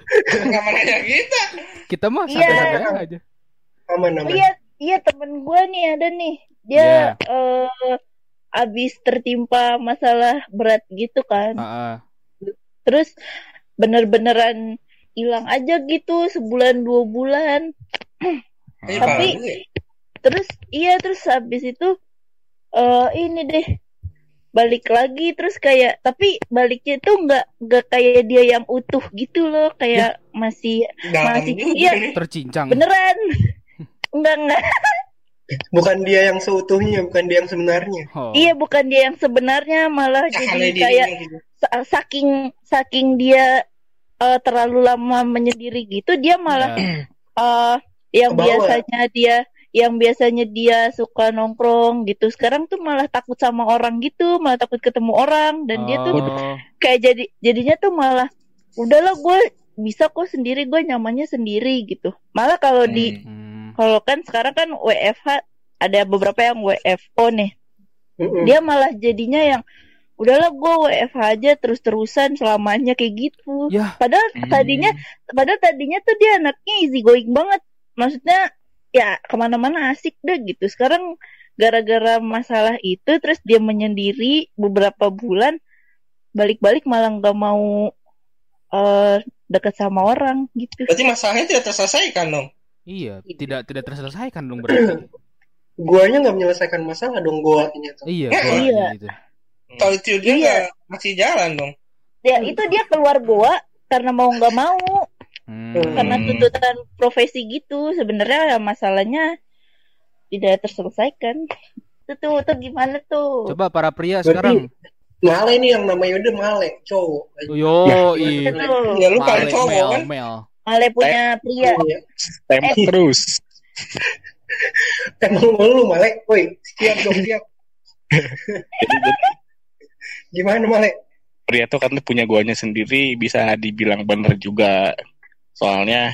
Mau nanya kita. Kita mah Iya. santai-santai aja. aman aman iya, iya temen gue nih ada nih. Dia eh abis tertimpa masalah berat gitu kan. Heeh. Terus bener-beneran hilang aja gitu sebulan dua bulan. Ini Tapi- parah juga ya. Terus iya terus habis itu eh ini deh balik lagi terus kayak tapi baliknya tuh nggak nggak kayak dia yang utuh gitu loh kayak masih Dalam masih- iya. Tercincang. beneran enggak enggak bukan dia yang seutuhnya bukan dia yang sebenarnya Oh. iya bukan dia yang sebenarnya malah Cahaya jadi kayak gitu. sa- saking saking dia eh, terlalu lama menyendiri gitu dia malah Ya. eh yang Kebawa. biasanya dia yang biasanya dia suka nongkrong gitu sekarang tuh malah takut sama orang gitu malah takut ketemu orang dan dia tuh Oh. kayak jadi jadinya tuh malah udahlah gue bisa kok sendiri gue nyamannya sendiri gitu malah kalau di Hmm. kalau kan sekarang kan WFH ada beberapa yang WFO nih dia malah jadinya yang udahlah gue WFH aja terus terusan selamanya kayak gitu Ya. padahal Hmm. tadinya padahal tadinya tuh dia anaknya easy going banget maksudnya ya ke mana-mana asik deh gitu sekarang gara-gara masalah itu terus dia menyendiri beberapa bulan balik-balik malah nggak mau eh deket sama orang gitu Berarti masalahnya tidak terselesaikan dong. Iya, tidak tidak terselesaikan dong berarti. guanya nggak menyelesaikan masalah dong guanya tuh iya, Iya. goanya Iya. gitu. Kalau itu dia Iya. nggak masih jalan dong. ya itu dia keluar goa karena mau nggak mau Hmm. karena tuntutan profesi gitu sebenarnya ya masalahnya tidak terselesaikan itu tuh tuh gimana tuh Coba para pria Berarti- sekarang. Male ini yang namanya udah Male cowok Yo, itu i. tuh Ya lu paling Male, cowok Mel, kan. Mel. Male punya pria Iya. tembak Eh. terus. emang lu Male woi siap dong siap gimana Male Pria tuh kan punya guanya sendiri bisa dibilang bener juga. Soalnya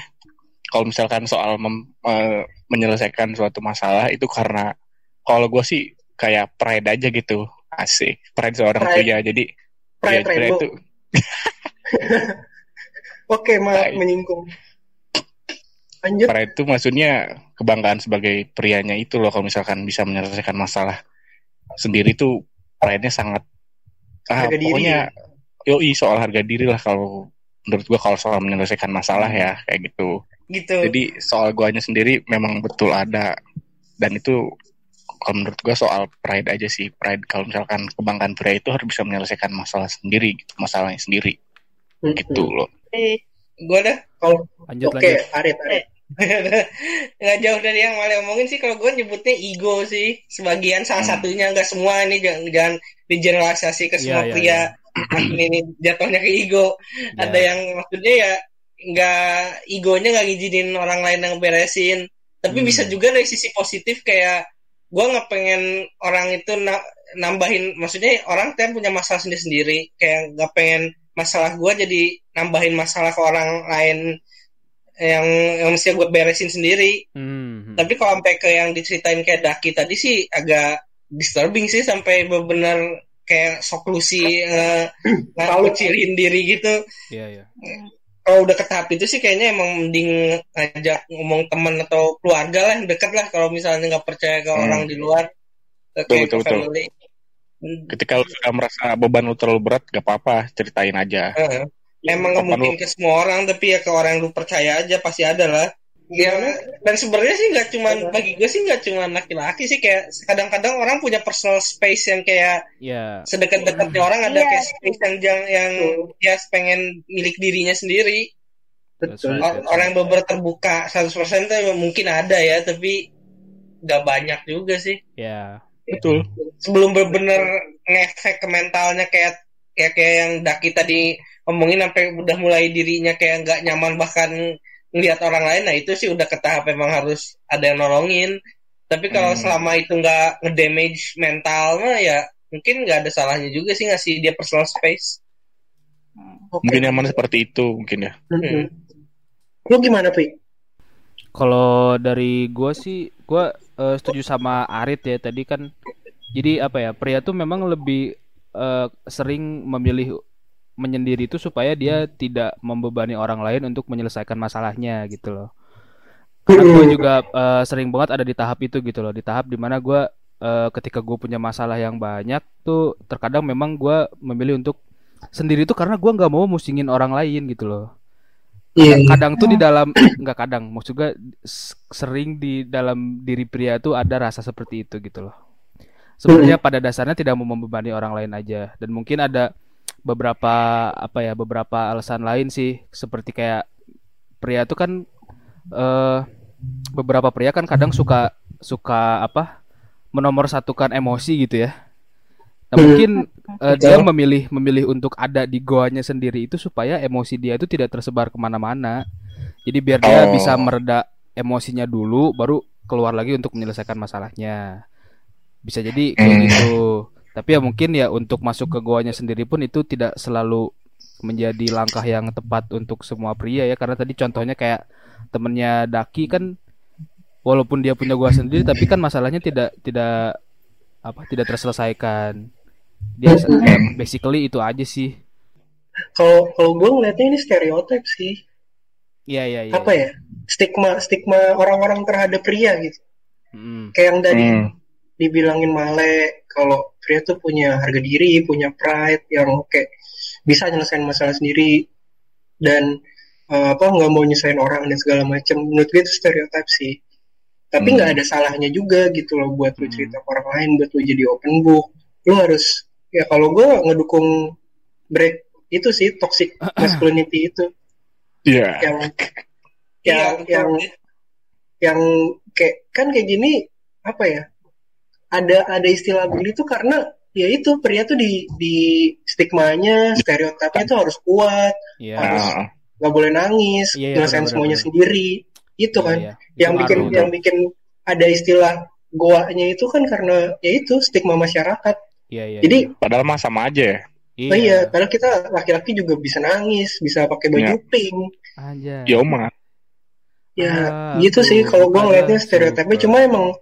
kalau misalkan soal mem- eh, menyelesaikan suatu masalah itu karena kalau gue sih kayak pride aja gitu. Asik, pride seorang Pride. pria. Jadi Pride ya, pria Rainbow. itu oke ma Pride. menyinggung lanjut pride itu maksudnya kebanggaan sebagai prianya itu loh kalau misalkan bisa menyelesaikan masalah sendiri tuh pride-nya sangat ah, Harga diri pokoknya yoi soal harga diri lah kalau menurut gua kalau soal menyelesaikan masalah ya kayak gitu. Gitu. jadi soal guanya sendiri memang betul ada. Dan itu kalau menurut gua soal pride aja sih. Pride kalau misalkan kebanggaan pria itu harus bisa menyelesaikan masalah sendiri gitu masalahnya sendiri. Mm-mm. gitu loh. Eh, Gua dah. Kalau Lanjut oke lanjut. Arit Arit. Nggak jauh dari yang malah omongin sih kalau gue nyebutnya ego sih. Sebagian salah Hmm. satunya nggak semua. Ini jangan jangan digeneralisasi ke semua Iya, iya, pria. Makin ini jatuhnya ke ego Ya. ada yang maksudnya ya nggak egonya nggak ngizinin orang lain yang beresin tapi Hmm. bisa juga dari sisi positif kayak gue nggak pengen orang itu na- nambahin maksudnya orang kan punya masalah sendiri sendiri kayak nggak pengen masalah gue jadi nambahin masalah ke orang lain yang yang mesti gue beresin sendiri Hmm. tapi kalau sampai ke yang diceritain kayak Daki tadi sih agak disturbing sih sampai benar kayak soklusi eh, ngecilin diri gitu Iya, iya. kalau udah ke tahap itu sih kayaknya emang mending ngajak ngomong teman atau keluarga lah yang deket lah kalau misalnya nggak percaya ke Hmm. orang di luar Betul, betul, betul. family. Ketika lu sudah merasa beban lu terlalu berat, gak apa-apa, ceritain aja. Heeh. Emang nggak Kapan mungkin ke semua orang tapi ya ke orang yang lu percaya aja pasti ada lah. Ya, dan sebenarnya sih nggak cuman bagi gue sih nggak cuma laki-laki sih kayak kadang-kadang orang punya personal space yang kayak Iya. sedekat-dekatnya orang ada Iya. kayak space yang yang, yang dia pengen milik dirinya sendiri. Betul. right, orang yang benar terbuka 100% tuh mungkin ada ya tapi nggak banyak juga sih Ya. Betul. sebelum benar-benar ngefek ke mentalnya kayak kayak kayak yang Daki tadi ngomongin sampai udah mulai dirinya kayak nggak nyaman bahkan ngelihat orang lain nah itu sih udah ke tahap emang harus ada yang nolongin tapi kalau Hmm. selama itu nggak ngedamage mental mah ya mungkin nggak ada salahnya juga sih ngasih dia personal space Oke. Mungkin nyaman seperti itu, mungkin ya. Mm-mm. Lu gimana, Pi? Kalau dari gua sih, gua eh, setuju sama Arit ya tadi kan. Jadi apa ya, pria tuh memang lebih eh, sering memilih menyendiri itu supaya dia tidak membebani orang lain untuk menyelesaikan masalahnya gitu loh. Karena gue juga eh, sering banget ada di tahap itu gitu loh, di tahap di mana gua eh, ketika gue punya masalah yang banyak tuh terkadang memang gua memilih untuk sendiri tuh karena gua nggak mau musingin orang lain gitu loh. Iya. kadang tuh di dalam nggak kadang maksud gue s- sering di dalam diri pria tuh ada rasa seperti itu gitu loh. Sebenarnya pada dasarnya tidak mau membebani orang lain aja. Dan mungkin ada beberapa apa ya beberapa alasan lain sih seperti kayak pria tuh kan eh beberapa pria kan kadang suka suka apa menomorsatukan emosi gitu ya nah Hmm. mungkin eh, dia memilih memilih untuk ada di goanya sendiri itu supaya emosi dia itu tidak tersebar ke mana-mana jadi biar dia Oh. bisa mereda emosinya dulu baru keluar lagi untuk menyelesaikan masalahnya bisa jadi kayak Hmm. gitu tapi ya mungkin ya untuk masuk ke goanya sendiri pun itu tidak selalu menjadi langkah yang tepat untuk semua pria ya karena tadi contohnya kayak temennya Daki kan walaupun dia punya gua sendiri tapi kan masalahnya tidak tidak apa tidak terselesaikan dia basically itu aja sih Kalau kalau gue ngeliatnya ini stereotip sih. iya iya iya Apa ya? Stigma stigma orang-orang terhadap pria gitu. Mm, Kayak yang tadi Hmm. dibilangin Male kalau pria tuh punya harga diri, punya pride yang kayak bisa nyelesain masalah sendiri dan eh, apa nggak mau nyusahin orang dan segala macam. Menurut gue itu stereotip sih. Tapi Hmm. nggak ada salahnya juga gitu loh buat lu Hmm. cerita ke orang lain, buat lu jadi open book. Lu harus ya kalau gue ngedukung break itu sih toxic masculinity itu Iya. yang Iya, yang betul. yang yang kayak kan kayak gini apa ya ada ada istilah bully itu karena ya itu pria tuh di di stigmanya stereotipnya itu harus kuat iya Harus Ah, nggak boleh nangis Iya, iya, nyelesain benar-benar. semuanya sendiri itu Iya, kan iya. yang Itu bikin ngaruh yang tuh. bikin ada istilah goanya itu kan karena ya itu stigma masyarakat iya iya jadi Padahal mah sama aja ya. oh iya padahal kita laki-laki juga bisa nangis bisa pakai baju Iya. pink Anjay. Ya Oma. ya Ah, gitu sih kalau gue ngeliatnya stereotipnya cuma emang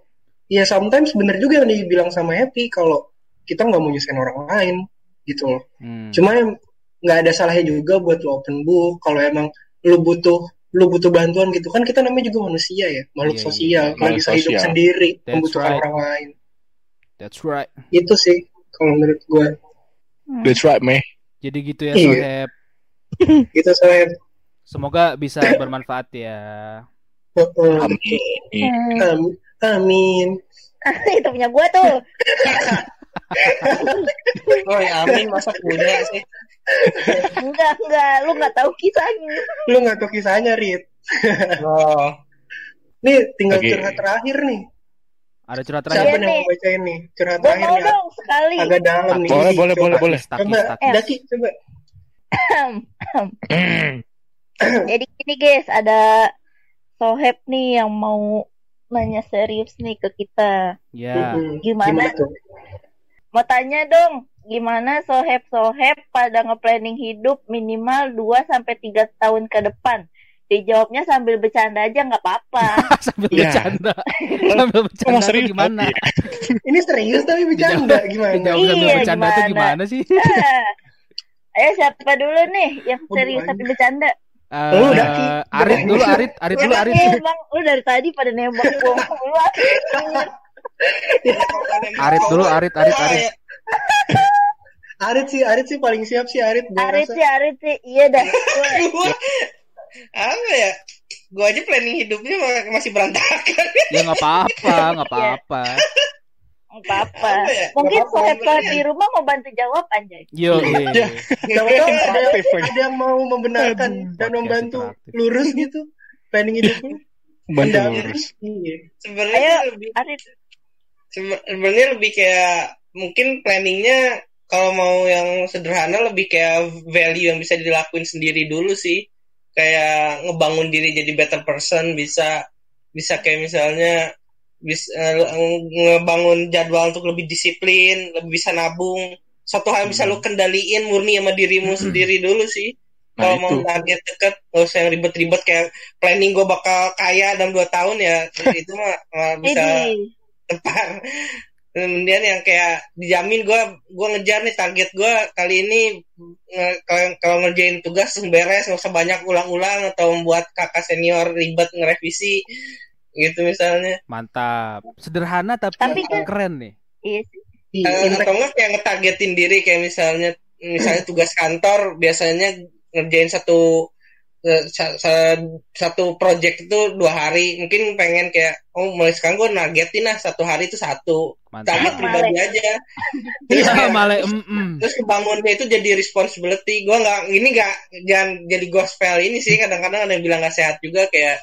ya sometimes bener juga yang dibilang sama Happy kalau kita nggak mau nyusahin orang lain gitu loh Hmm. cuma nggak ada salahnya juga buat lo open book kalau emang lu butuh lu butuh bantuan gitu kan kita namanya juga manusia ya makhluk Iya, sosial iya, nggak bisa hidup sendiri That's membutuhkan right. orang lain That's right. itu sih kalau menurut gue That's right, Meh. Jadi gitu ya Iya. Soheb. gitu saya Semoga bisa bermanfaat ya. Amin. amin amin itu punya gua tuh. Oh, ya, amin masa punya sih. Enggak, enggak. Lu nggak tahu kisahnya. lu nggak tahu kisahnya Rit Oh, Nih tinggal Lagi- curhat terakhir nih. Ada curhat Siapa terakhir. Nih yang mau bacain nih? Curhat Gue terakhir mau dong sekali. Agak dalam nih. Boleh, boleh, coba. boleh, boleh. Coba. Daki, coba. Jadi gini guys, ada Soheb nih yang mau nanya serius nih ke kita. Ya. Mm-mm. Gimana? tuh? Mau tanya dong, gimana Soheb-Soheb pada nge-planning hidup minimal 2 sampai 3 tahun ke depan? Dijawabnya sambil bercanda aja nggak apa-apa. Sambil Ya. bercanda. Sambil bercanda mau serius gimana? Iya. Ini serius tapi bercanda gimana? Dijawab sambil Iya, bercanda tuh gimana? gimana sih? Ah. Ayo siapa dulu nih yang serius tapi bercanda? Eh, Lu, Daki. Arit dulu, Arit, Arit dulu, Arit. Eh, bang, lu dari tadi pada nembak gua mulu. Arit dulu, Arit, Arit, Arit. Arit sih, Arit sih paling siap sih Arit. Gua Arit rasa. sih, Arit sih, iya dah. Gua- Gua- apa ya? Gue aja planning hidupnya ma- masih berantakan. Ya nggak apa-apa, nggak apa-apa. apa-apa. Apa ya? Mungkin soheb-soheb di rumah mau bantu jawab anjay. Yo, Ya. Siapa tahu ada, ada yang mau membenarkan Aduh, dan membantu lurus gitu. Planning hidupnya. Bantu lurus. Iya. Sebenarnya lebih sebenarnya lebih kayak mungkin planningnya kalau mau yang sederhana lebih kayak value yang bisa dilakuin sendiri dulu sih. Kayak ngebangun diri jadi better person bisa bisa kayak misalnya bisa ngebangun jadwal untuk lebih disiplin, lebih bisa nabung. Satu hal yang bisa lu kendaliin murni sama dirimu sendiri dulu sih. Nah, Kalau mau target deket, gak usah yang ribet-ribet kayak planning gue bakal kaya dalam 2 tahun ya. itu mah mah bisa ini tepar. Kemudian yang kayak dijamin gue gue ngejar nih target gue kali ini nge- kalau kalau ngerjain tugas beres nggak usah banyak ulang-ulang atau membuat kakak senior ribet ngerevisi gitu misalnya Mantap. Sederhana tapi, Tapi kan- keren nih. iya sih. Iya, Eh, impact. atau enggak kayak ngetargetin diri kayak misalnya misalnya tugas kantor biasanya ngerjain satu eh, sa- sa- satu project itu dua hari mungkin pengen kayak oh mulai sekarang gue nargetin lah satu hari itu satu target pribadi aja terus Ya, kayak- malah mm, mm. terus kebangunnya itu jadi responsibility gue nggak ini nggak jangan jadi gospel ini sih kadang-kadang ada yang bilang nggak sehat juga kayak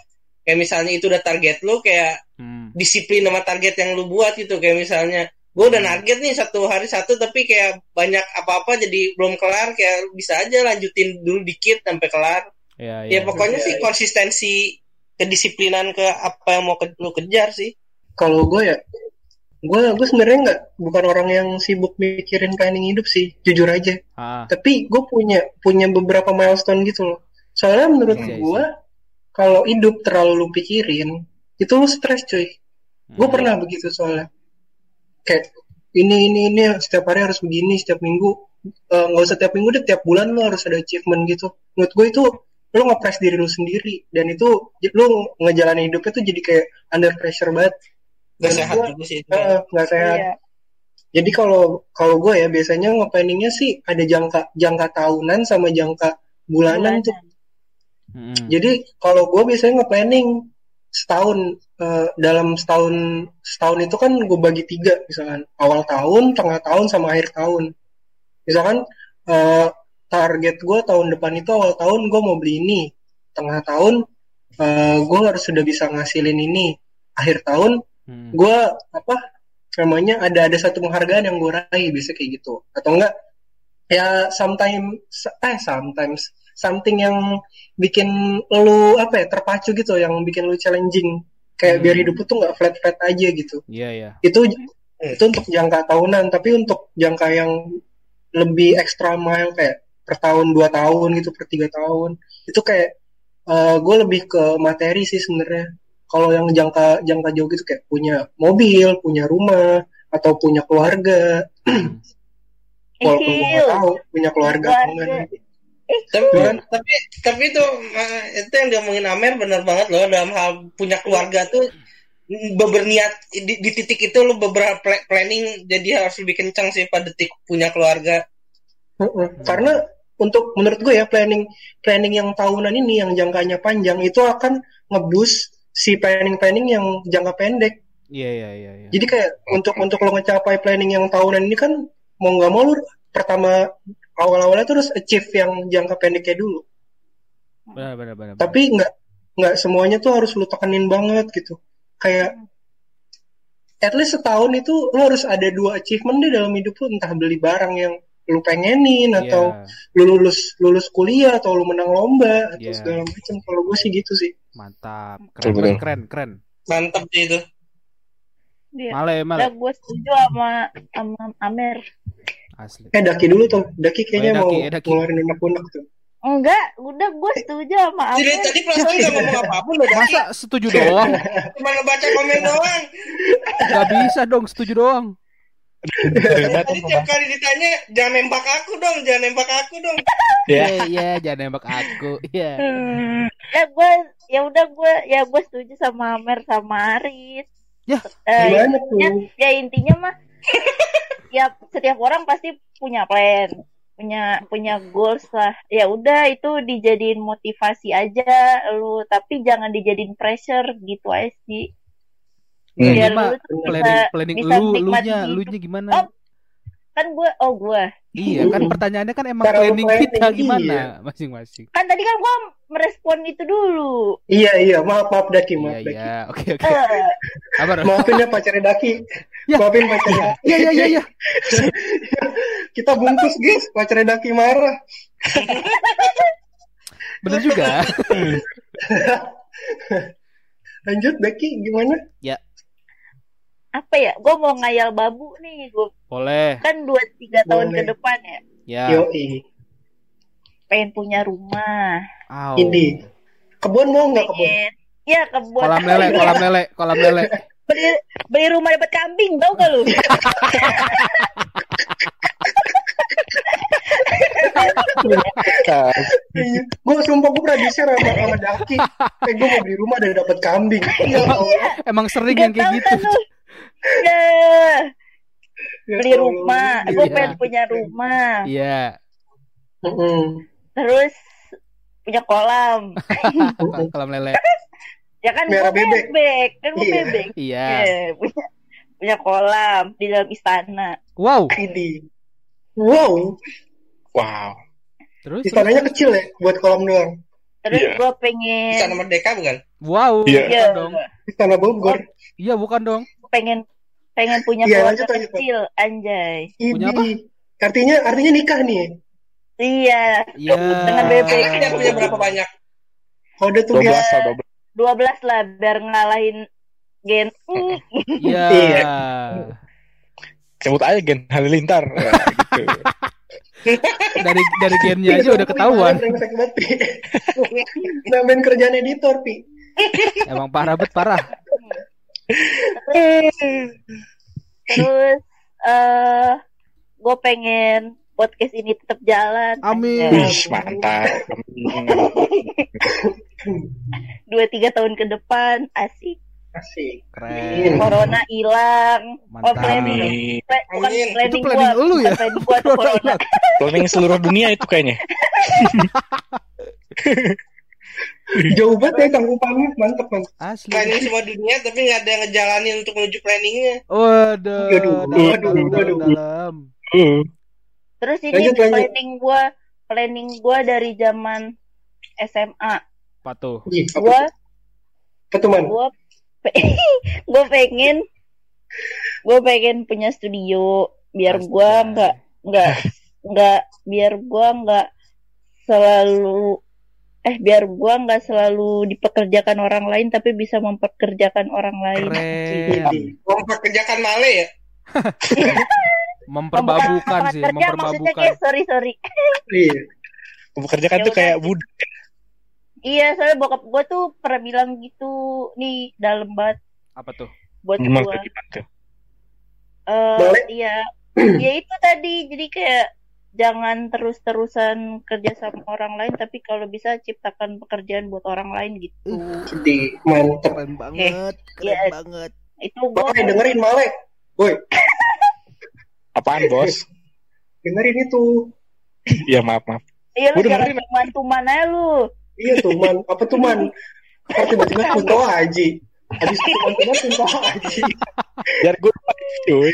kayak misalnya itu udah target lu kayak Hmm. disiplin sama target yang lu buat gitu kayak misalnya gue udah Hmm. target nih satu hari satu tapi kayak banyak apa-apa jadi belum kelar kayak bisa aja lanjutin dulu dikit sampai kelar Ya, ya ya. pokoknya Iya, sih iya. konsistensi kedisiplinan ke apa yang mau ke, lu kejar sih Kalau gue ya, gue gue sebenarnya nggak bukan orang yang sibuk mikirin planning hidup sih, jujur aja. Ah, Tapi gue punya punya beberapa milestone gitu loh. Soalnya menurut Iya, gue, kalau hidup terlalu lu pikirin, itu lu stres cuy. Gue Hmm. pernah begitu soalnya. Kayak ini ini ini setiap hari harus begini, setiap minggu eh, nggak usah tiap minggu deh, tiap bulan lu harus ada achievement gitu. Menurut gue itu lu ngepres diri lu sendiri dan itu lu ngejalanin hidupnya tuh jadi kayak under pressure banget. gak Dan sehat gua- juga sih itu. Eh, nggak sehat. Iya. Jadi kalau kalau gue ya biasanya ngeplanningnya sih ada jangka jangka tahunan sama jangka bulanan tuh. Mm-mm. Jadi kalau gue biasanya nge-planning setahun eh, dalam setahun setahun itu kan gue bagi tiga misalkan awal tahun, tengah tahun sama akhir tahun. Misalkan eh, target gue tahun depan itu awal tahun gue mau beli ini, tengah tahun eh, gue harus sudah bisa ngasilin ini, akhir tahun Hmm. gue apa namanya ada ada satu penghargaan yang gue raih bisa kayak gitu atau enggak ya sometimes eh sometimes something yang bikin lu apa ya terpacu gitu yang bikin lu challenging Hmm. kayak biar hidup lu tuh nggak flat flat aja gitu Iya, iya. itu itu untuk jangka tahunan tapi untuk jangka yang lebih ekstra mile kayak per tahun dua tahun gitu per tiga tahun itu kayak gue lebih ke materi sih sebenarnya kalau yang jangka jangka jauh gitu kayak punya mobil punya rumah atau punya keluarga Hmm. walaupun gue nggak tahu punya keluarga Keluarga. Tapi Cuman, tapi tapi itu eh, itu yang diomongin Amer benar banget loh dalam hal punya keluarga tuh berniat di, di titik itu lu beberapa pla- planning jadi harus lebih kencang sih pada detik punya keluarga Heeh. Karena untuk menurut gue ya planning planning yang tahunan ini yang jangkanya panjang itu akan ngebus si planning-planning yang jangka pendek. Iya, iya, iya, iya. Jadi kayak untuk untuk lo ngecapai planning yang tahunan ini kan mau nggak mau lu pertama awal-awalnya tuh harus achieve yang jangka pendeknya dulu. Benar, benar, benar. Tapi nggak nggak semuanya tuh harus lu tekenin banget gitu kayak at least setahun itu lu harus ada dua achievement deh dalam hidup lu entah beli barang yang lu pengenin atau Iya, lu lulus lulus kuliah atau lu menang lomba atau Iya. segala macam kalau gue sih gitu sih mantap. Keren, betul. keren, keren. Mantap sih itu. Male, Udah male. gue setuju sama sama Amer. Asli. eh Daki dulu tuh Daki kayaknya Oh, ya, Daki, mau ya, Daki. ngeluarin unek-unek tuh Enggak, udah gue setuju sama Jadi Amer. tadi perasaan nggak ngomong apa pun loh. Daki. Masa setuju doang? Cuma ngebaca komen doang. Gak bisa dong, setuju doang. Tadi tiap kali ditanya, jangan nembak aku dong, jangan nembak aku dong. Ya. Iya, iya, jangan nembak aku. Iya. Hmm, ya gue ya udah gue ya gue setuju sama Amer sama Aris. Ya, Eh, gimana tuh ya, ya intinya mah ya setiap orang pasti punya plan punya punya goals lah ya udah itu dijadiin motivasi aja lu tapi jangan dijadiin pressure gitu aja sih Hmm. biar Cuma lu tuh planning bisa, planning bisa lu, menikmati lunya, hidup. lunya gimana? Oh. kan gue oh gue Iya, kan pertanyaannya kan emang Cara lu planning planning, kita gimana iya. masing-masing. kan tadi kan gue merespon itu dulu iya iya maaf maaf Daki Iya, maaf Daki iya. Oke, oke. Eh, Apa? Ron? maafin ya pacarnya Daki Ya. maafin pacarnya. Iya, iya, iya, iya. kita bungkus guys. Pacarnya Daki marah Bener juga. lanjut Daki gimana? Apa ya? Gue mau ngayal babu nih gue Boleh. kan dua tiga tahun ke depan ya. Ya. Yoi. Pengen punya rumah. Au. ini. Kebun mau nggak kebun? Pengen. Ya kebun. Kolam lele, kolam lele, kolam lele. Beli beli rumah dapat kambing tau gak lu? Iya. gue sumpah gue pernah di-share sama, sama Daki. Eh gue mau beli rumah dan dapat kambing. Ya Allah. Emang sering Gak yang kayak gitu. kan lu. Ya Ya beli rumah. Gue Iya. pengen punya rumah. Iya. Terus punya kolam. Kolam lele. Ya kan Merah gue bebek. bebek kan gue Iya. bebek Iya. Ya, punya punya kolam di dalam istana Wow. ini wow Wow. Terus, terus. istananya kecil ya buat kolam doang terus Iya. gue pengen Istana Merdeka bukan? Wow. Iya. Bukan ya, dong. istana Bogor Iya, bukan dong. pengen pengen punya Iya, keluarga lanjut, lanjut, kecil anjay Punya ini apa? artinya artinya nikah nih iya Iya. Dengan bebek. Anaknya punya berapa banyak? kode tuh 12 guys atau 12. 12 lah biar ngalahin gen Iya. Iya. Sebut aja Gen Halilintar. Ya, gitu. Dari dari gennya aja udah ketahuan. namain kerjaan editor pi Emang parah bet parah. terus eh gue pengen podcast ini tetap jalan Amin. Wih, mantap. dua tiga tahun ke depan asik asik Keren. corona hilang oh Mantap. planning Pla- bukan Amin. planning Itu planning gua, lu bukan ya? planning gua tuh corona Planning seluruh dunia itu kayaknya. jauh banget ya tanggupannya mantep mantep Asli. Planning semua dunia tapi nggak ada yang ngejalanin untuk menuju planningnya. Waduh. Waduh, waduh, dalam, waduh. Terus ini Lanjut, lanjut. planning gua planning gua dari zaman SMA Apa tuh? Ih, apa gua apa tuh man gua pe- gua pengen gua pengen punya studio biar gua Astaga. nggak nggak nggak biar gua nggak selalu eh biar gua nggak selalu dipekerjakan orang lain tapi bisa mempekerjakan orang lain Keren. Mempekerjakan male ya. Memperbabukan sih, kerja maksudnya memperbabukan. kayak sorry sorry iya Mempekerjakan Ya tuh kayak budak. iya soalnya bokap gua tuh pernah bilang gitu nih dalam banget Apa tuh? buat gimana tuh? Eh, Boleh? iya ya itu tadi jadi kayak jangan terus-terusan kerja sama orang lain tapi kalau bisa ciptakan pekerjaan buat orang lain gitu sedih mantep Keren banget, keren Yes. banget. itu gua Oke dengerin Male woi Apaan, Bos? dengerin itu Iya, maaf, maaf. iya lu dengerin. cuman tuman aja lu iya tuh man apa tuh man Ntar tiba-tiba kunto haji habis itu teman-teman kunto haji Biar gue cuy.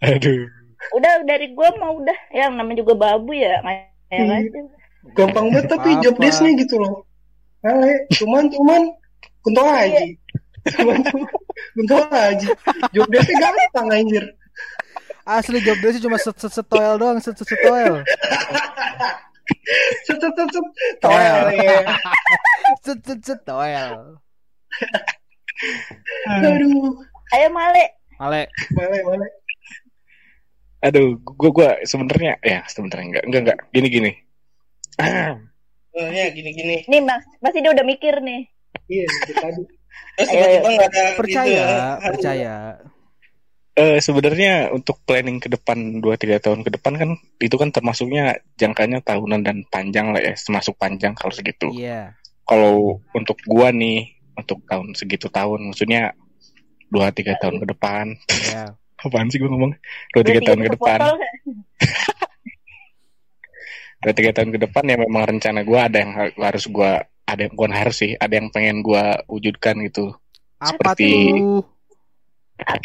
Aduh. udah dari gua mau udah yang namanya juga babu ya Hmm. gampang banget tapi job desk-nya gitu loh Ale cuman cuman kunto aja kunto aja job desk-nya gampang anjir Asli job desk cuma set set setoel doang, set set set set set set Toel. ya Set set setoel. aduh Ayo Male. Male, male male Aduh, gua gua sebenarnya ya sebenarnya enggak enggak enggak gini gini. Oh, ya gini-gini. Nih Mas, pasti dia udah mikir nih. iya tadi Terus Ayo, tiba-tiba nggak ada percaya, gitu. percaya. Eh sebenarnya untuk planning ke depan 2 3 tahun ke depan kan itu kan termasuknya jangkanya tahunan dan panjang lah ya, termasuk panjang kalau segitu. Iya. Kalau untuk gua nih untuk tahun segitu tahun maksudnya 2 3 tahun ke depan. Iya. Apaan sih gua ngomong? 2 Udah 3 tahun ke depan. botol nggak? Dua tiga tahun ke depan ya memang rencana gua ada yang ha- harus gua ada yang bukan harus sih, ada yang pengen gua wujudkan gitu. Apa Seperti- tuh?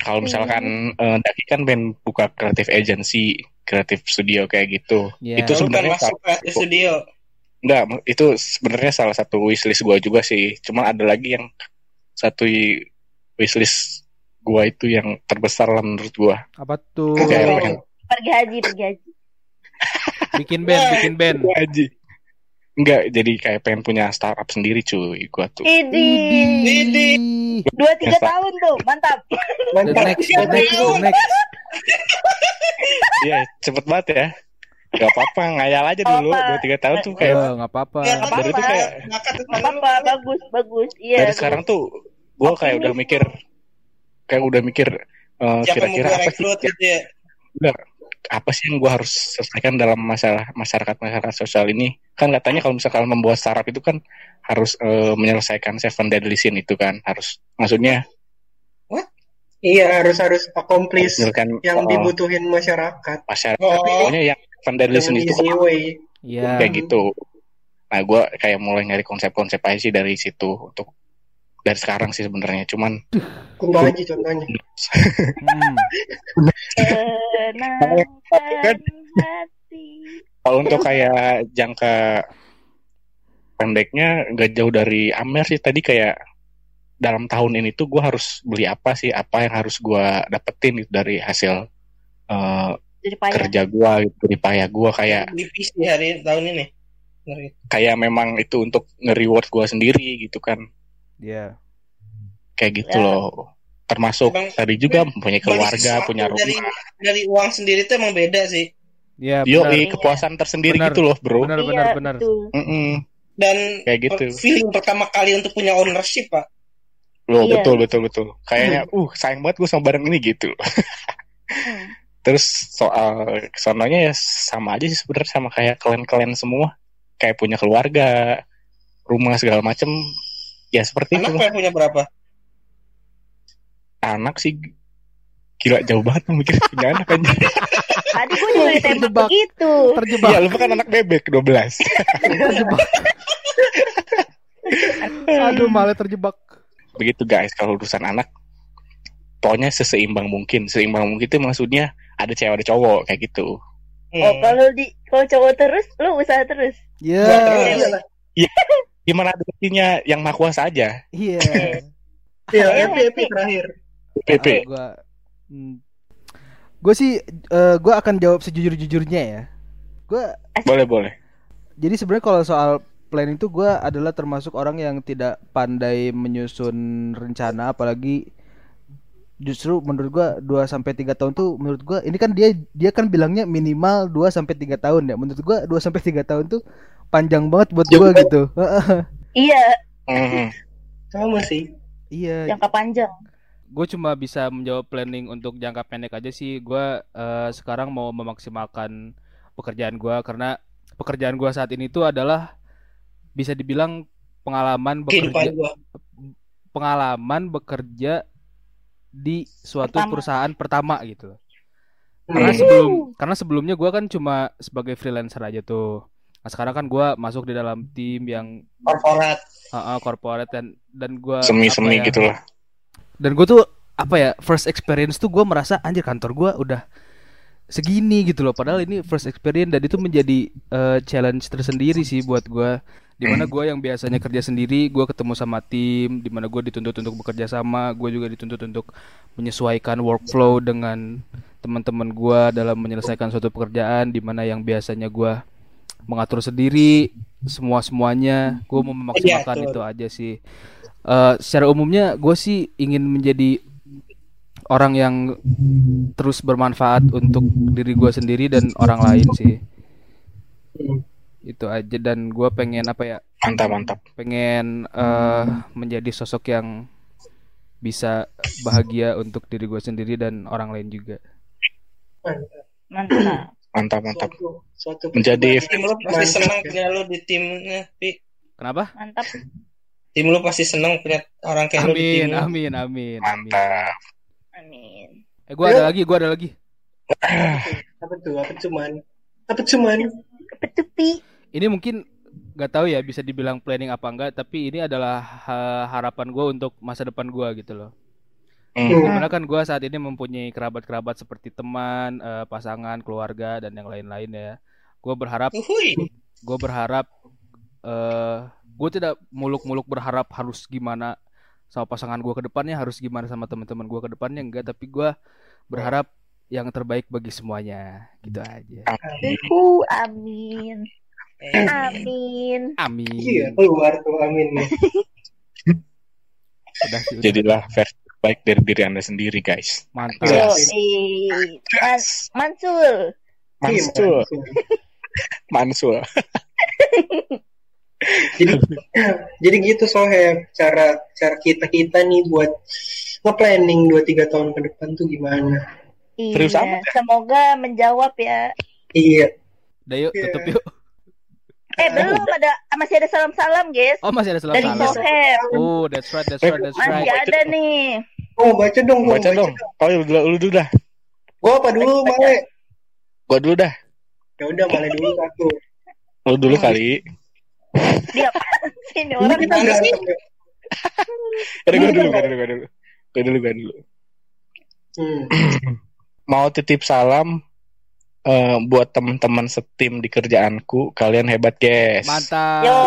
Kalau misalkan eh, Daki kan pengen buka kreatif agency, kreatif studio kayak gitu. Iya. Itu sebenarnya masuk ke salah- studio. Enggak, itu sebenarnya salah satu wishlist gua juga sih. Cuma ada lagi yang satu wishlist gua itu yang terbesar lah menurut gua. Apa tuh? Kayak pengen Pergi haji, pergi haji. Bikin band, bikin band. Haji. Enggak, jadi kayak pengen punya startup sendiri cuy gua tuh. Idi. Widih. Dua tiga tahun tuh, mantap. The mantap next, the next, the next. Iya, cepet banget ya. Gak apa-apa, ngayal aja dulu. Apa? Dua tiga tahun tuh kayak Eh, nggak apa-apa. Ya, dari itu kayak Gak apa-apa, bagus, bagus. Iya. dari sekarang tuh gue kayak udah mikir kayak udah mikir eh, Siapa mau kira-kira gue apa sih gitu ya. Bener. Apa sih yang gue harus selesaikan dalam masalah masyarakat masyarakat sosial ini? Kan katanya kalau misalkan membuat startup itu kan harus eh, menyelesaikan seven deadly sin itu kan harus maksudnya iya harus harus accomplish menyelesaikan yang eh, dibutuhin masyarakat. Masyarakat Oh. pokoknya yang seven deadly sin itu easy way. Iya. kayak gitu. Nah gue kayak mulai nyari konsep-konsep aja sih dari situ untuk dari sekarang sih sebenarnya cuman kunto aja contohnya. Hmm. Tenangkan hati. Kalau untuk kayak jangka pendeknya nggak jauh dari Amer sih tadi kayak dalam tahun ini tuh gue harus beli apa sih apa yang harus gue dapetin gitu dari hasil eh, Jadi payah. kerja gue gitu dari payah gue kayak Di PC hari tahun ini. Ngeri. kayak memang itu untuk nge-reward gue sendiri gitu kan Iya. kayak gitu Ya. loh termasuk Emang- tadi juga punya keluarga sesuatu punya Dari, rumah dari uang sendiri itu emang beda sih. Iya, yo benar. kepuasan tersendiri Benar. gitu loh bro Benar, Iya, benar, benar. betul. Mm-mm. Dan kayak gitu feeling pertama kali untuk punya ownership, Pak. Loh, Iya. betul betul betul. Kayaknya uh sayang banget gue sama barang ini gitu. Hmm. Terus soal sononya ya sama aja sih sebenarnya sama kayak kalian-kalian semua. Kayak punya keluarga, rumah segala macem. Ya seperti Anak itu. pengen punya berapa? Anak sih gila jauh banget mikir punya anak aja. Tadi gue juga ditembak Terjebak. begitu. Terjebak. Iya, lu kan anak bebek 12. terjebak. Aduh, malah terjebak. Begitu guys kalau urusan anak pokoknya seseimbang mungkin. Seimbang mungkin itu maksudnya ada cewek ada cowok kayak gitu. Hmm. Oh, kalau di kalau cowok terus, lu usaha terus. Iya. Gua terus. iyalah Gimana artinya yang maha kuasa aja? Iya. iya Iya, happy happy happy. terakhir PP. Gua hmm. Gue sih eh, gua akan jawab sejujur-jujurnya ya. Gua Boleh, boleh. jadi sebenarnya kalau soal planning itu gua adalah termasuk orang yang tidak pandai menyusun rencana apalagi justru menurut gua 2 sampai 3 tahun tuh menurut gua ini kan dia dia kan bilangnya minimal 2 sampai 3 tahun ya. Menurut gua 2 sampai 3 tahun tuh panjang banget buat gua gitu. Iya, Mhm. sama sih iya. jangka panjang. Gue cuma bisa menjawab planning untuk jangka pendek aja sih. Gue eh, sekarang mau memaksimalkan pekerjaan gue karena pekerjaan gue saat ini tuh adalah bisa dibilang pengalaman Kehidupan bekerja gua. pengalaman bekerja di suatu Pertama. perusahaan pertama gitu. Karena sebelum karena sebelumnya gue kan cuma sebagai freelancer aja tuh. Nah, sekarang kan gue masuk di dalam tim yang Korporat. uh, corporate dan dan gue Semi-semi ya, gitu lah. Dan gue tuh apa ya first experience tuh gue merasa anjir kantor gue udah segini gitu loh. Padahal ini first experience dan itu menjadi eh, challenge tersendiri sih buat gua. Di mana gua yang biasanya kerja sendiri gua ketemu sama tim di mana gua dituntut untuk bekerja sama gua juga dituntut untuk menyesuaikan workflow dengan teman-teman gua dalam menyelesaikan suatu pekerjaan di mana yang biasanya gua mengatur sendiri semua semuanya gue mau memaksimalkan Iya, itu aja sih Eh, secara umumnya gue sih ingin menjadi orang yang terus bermanfaat untuk diri gue sendiri dan orang lain sih itu aja dan gue pengen apa ya Mantap, mantap. pengen eh, menjadi sosok yang bisa bahagia untuk diri gue sendiri dan orang lain juga Mantap. Mantap. Mantap, mantap. Suatu, suatu Menjadi- Tim pasti mantap senang ya. punya lu di timnya, Pi. kenapa Mantap. Tim lu pasti senang punya orang kayak lu di amin tim lu. amin amin amin Mantap. Amin. eh gue ada lagi gue ada lagi Apa tuh? Apa cuman? Apa cuman? Kepetupi. ini mungkin nggak tahu ya bisa dibilang planning apa enggak tapi ini adalah ha- harapan gue untuk masa depan gue gitu loh. Di mana kan gue saat ini mempunyai kerabat-kerabat seperti teman, eh, pasangan, keluarga dan yang lain-lain ya. Gue berharap, gue berharap, eh gue tidak muluk-muluk berharap harus gimana sama pasangan gue ke depannya, harus gimana sama teman-teman gue ke depannya enggak, tapi gue berharap yang terbaik bagi semuanya, gitu aja. Uhu, amin. Amin. Amin. Iya, keluar tuh amin nih. Udah sih, udah. Jadilah versi terbaik dari diri Anda sendiri, guys. mantap. Yoi. Man- Mansul. Iya, Mansul, Mansul. jadi jadi gitu soalnya cara cara kita kita nih buat nge-planning 2-3 tahun ke depan tuh gimana Serius Iya, amat semoga menjawab ya. iya Udah yuk, Iya. tutup yuk. Eh belum ada masih ada salam-salam guys Oh masih ada dari salam-salam. Soheb. Oh, that's right, that's right, that's Masih right. ada nih. oh baca dong gua Baca dong. Oh, lu, dulu- lu dulu dah. gua apa dulu male Gua dulu dah. ya udah male dulu satu Lu dulu kali. Dia sih ini orang? kita mana sih? Ada gua dulu, gua dulu, gua dulu. Gua dulu, gua dulu. hmm. Mau titip salam eh, buat teman-teman setim di kerjaanku. Kalian hebat, guys. Mantap. Yo.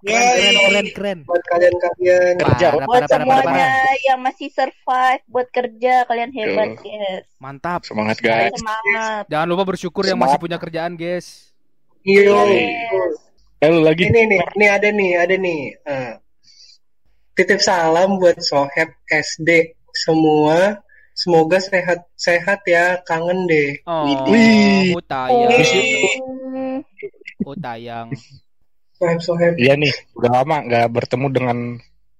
Keren, keren, keren, keren. buat kalian-kalian Kerja. Parah, Buat parah, semuanya parah. yang masih survive buat kerja kalian hebat guys. Mantap. Semangat, guys. Semangat. Jangan lupa bersyukur yang masih punya kerjaan, guys. iya Yes. Eh, lu lagi. ini nih ini ada nih ada nih Eh, titip salam buat soheb SD semua semoga sehat sehat ya kangen deh Oh, Wih. oh tayang, oh tayang. soheb soheb Iya nih, udah lama nggak bertemu dengan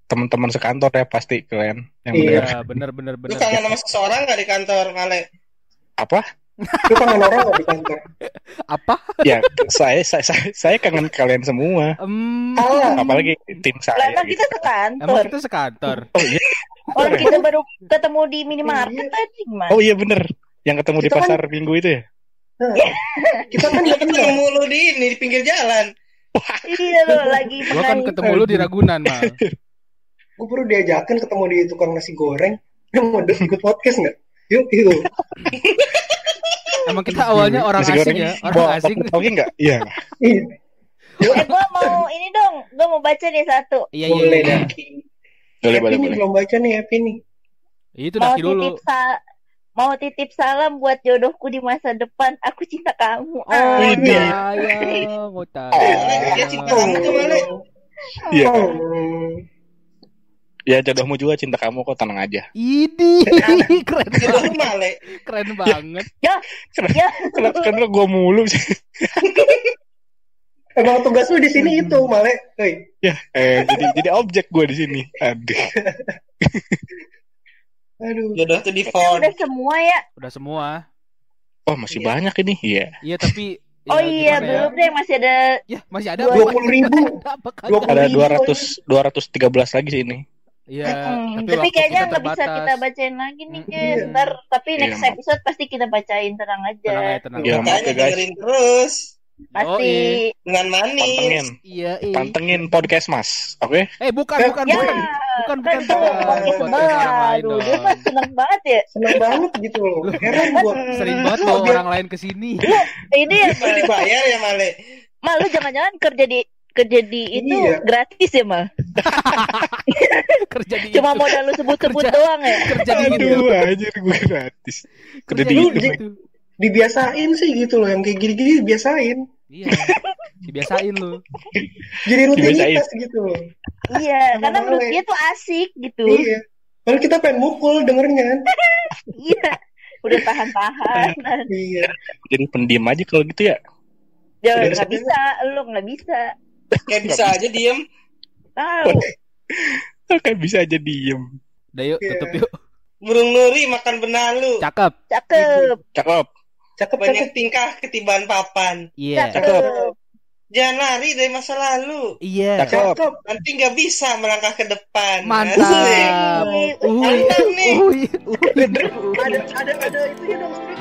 teman-teman sekantor ya pasti kalian yang Iya. mendengar. Ya, bener, bener, Lu bener. kangen sama seseorang gak di kantor, Male? Apa? Lu kangen orang nggak di kantor Apa? Ya, saya, saya saya saya kangen kalian semua. Em, salah Apalagi tim Lah, saya. emang gitu. kita sekantor. emang kita sekantor. Oh iya, Orang kita baru ketemu di minimarket tadi gimana? oh iya bener. Yang ketemu di Kita kan- pasar minggu itu ya. kita kan Kita ketemu ketemu lu di ini, di pinggir jalan. Iya loh lagi Gua kan ketemu lu di Ragunan, Mal. gue baru diajakin ketemu di tukang nasi goreng mau ikut podcast nggak yuk yuk Emang kita awalnya orang Nasi asing ya, bawa orang asing. Oke nggak? Iya. Iya. Eh gua mau ini dong, gua mau baca nih satu. Iya, iya, boleh iya. Daki Boleh boleh boleh. belum baca nih Happy nih Itu mau dulu. titip sa- mau titip salam buat jodohku di masa depan. Aku cinta kamu. Oh, Ah, Widih. tayang, oh Dia cinta kamu tuh. Iya. Ya jodohmu juga cinta kamu kok tenang aja. Idi, keren banget, keren banget. ya. Kenapa kenapa gua mulu sih? emang tugas lu di sini itu Male Hei. Ya, eh jadi jadi objek gua di sini. Aduh. aduh Jodoh tuh di phone. udah semua ya. Udah semua. Oh, masih banyak ini. Iya. Iya, tapi ya, Oh iya, ya? belum deh masih ada Ya, masih ada Dua puluh ribu. Ada apa kan? Dua puluh Ada ribu. 200 213 lagi sih ini. Iya, Mm-mm, tapi, tapi kayaknya nggak bisa kita bacain lagi nih guys. Ntar tapi Iya, next episode pasti kita bacain tenang aja. Tenang aja, tenang Makanya ya, dengerin terus. Pasti. dengan manis. Pantengin, Iya, iya. pantengin podcast Mas. Oke? Eh, bukan, Ya, bukan, Ya, bukan. Bukan, kan bukan, itu bukan. podcast Aduh, dia dong. mah seneng banget ya. seneng banget gitu loh heran gua Sering banget Biar- orang lain ke sini. Ini ya, Lu dibayar ya Male. Mal, lu jangan-jangan kerja di kerja di itu Iya. gratis ya, Mal? Kerja di Cuma itu. modal lu sebut-sebut Kerja. doang ya? kerja di itu. Anjir gue gratis. Kerja di itu. di- dibiasain sih gitu loh yang kayak gini-gini dibiasain Iya. Dibiasain lu. jadi rutinitas gitu loh Iya, Sama karena menurut dia tuh asik gitu. iya Padahal kita pengen mukul dengernya kan Iya. Udah tahan-tahan. iya Jadi pendiam aja kalau gitu ya. Ya nggak sadar. bisa, lu nggak bisa. Kayak bisa aja diem. Tahu. Kan bisa aja diem. Udah yuk, Iya. tutup yuk. Burung nuri makan benalu. Cakep. Cakep. Cakep. cakep Banyak cakep tingkah ketibaan papan. Iya. Cakep. Jangan lari dari masa lalu. Iya. Cakep. cakep Nanti nggak bisa melangkah ke depan. Mantap. Mantap nih. Uhuy. Uhuy. ada ada ada itu ya dong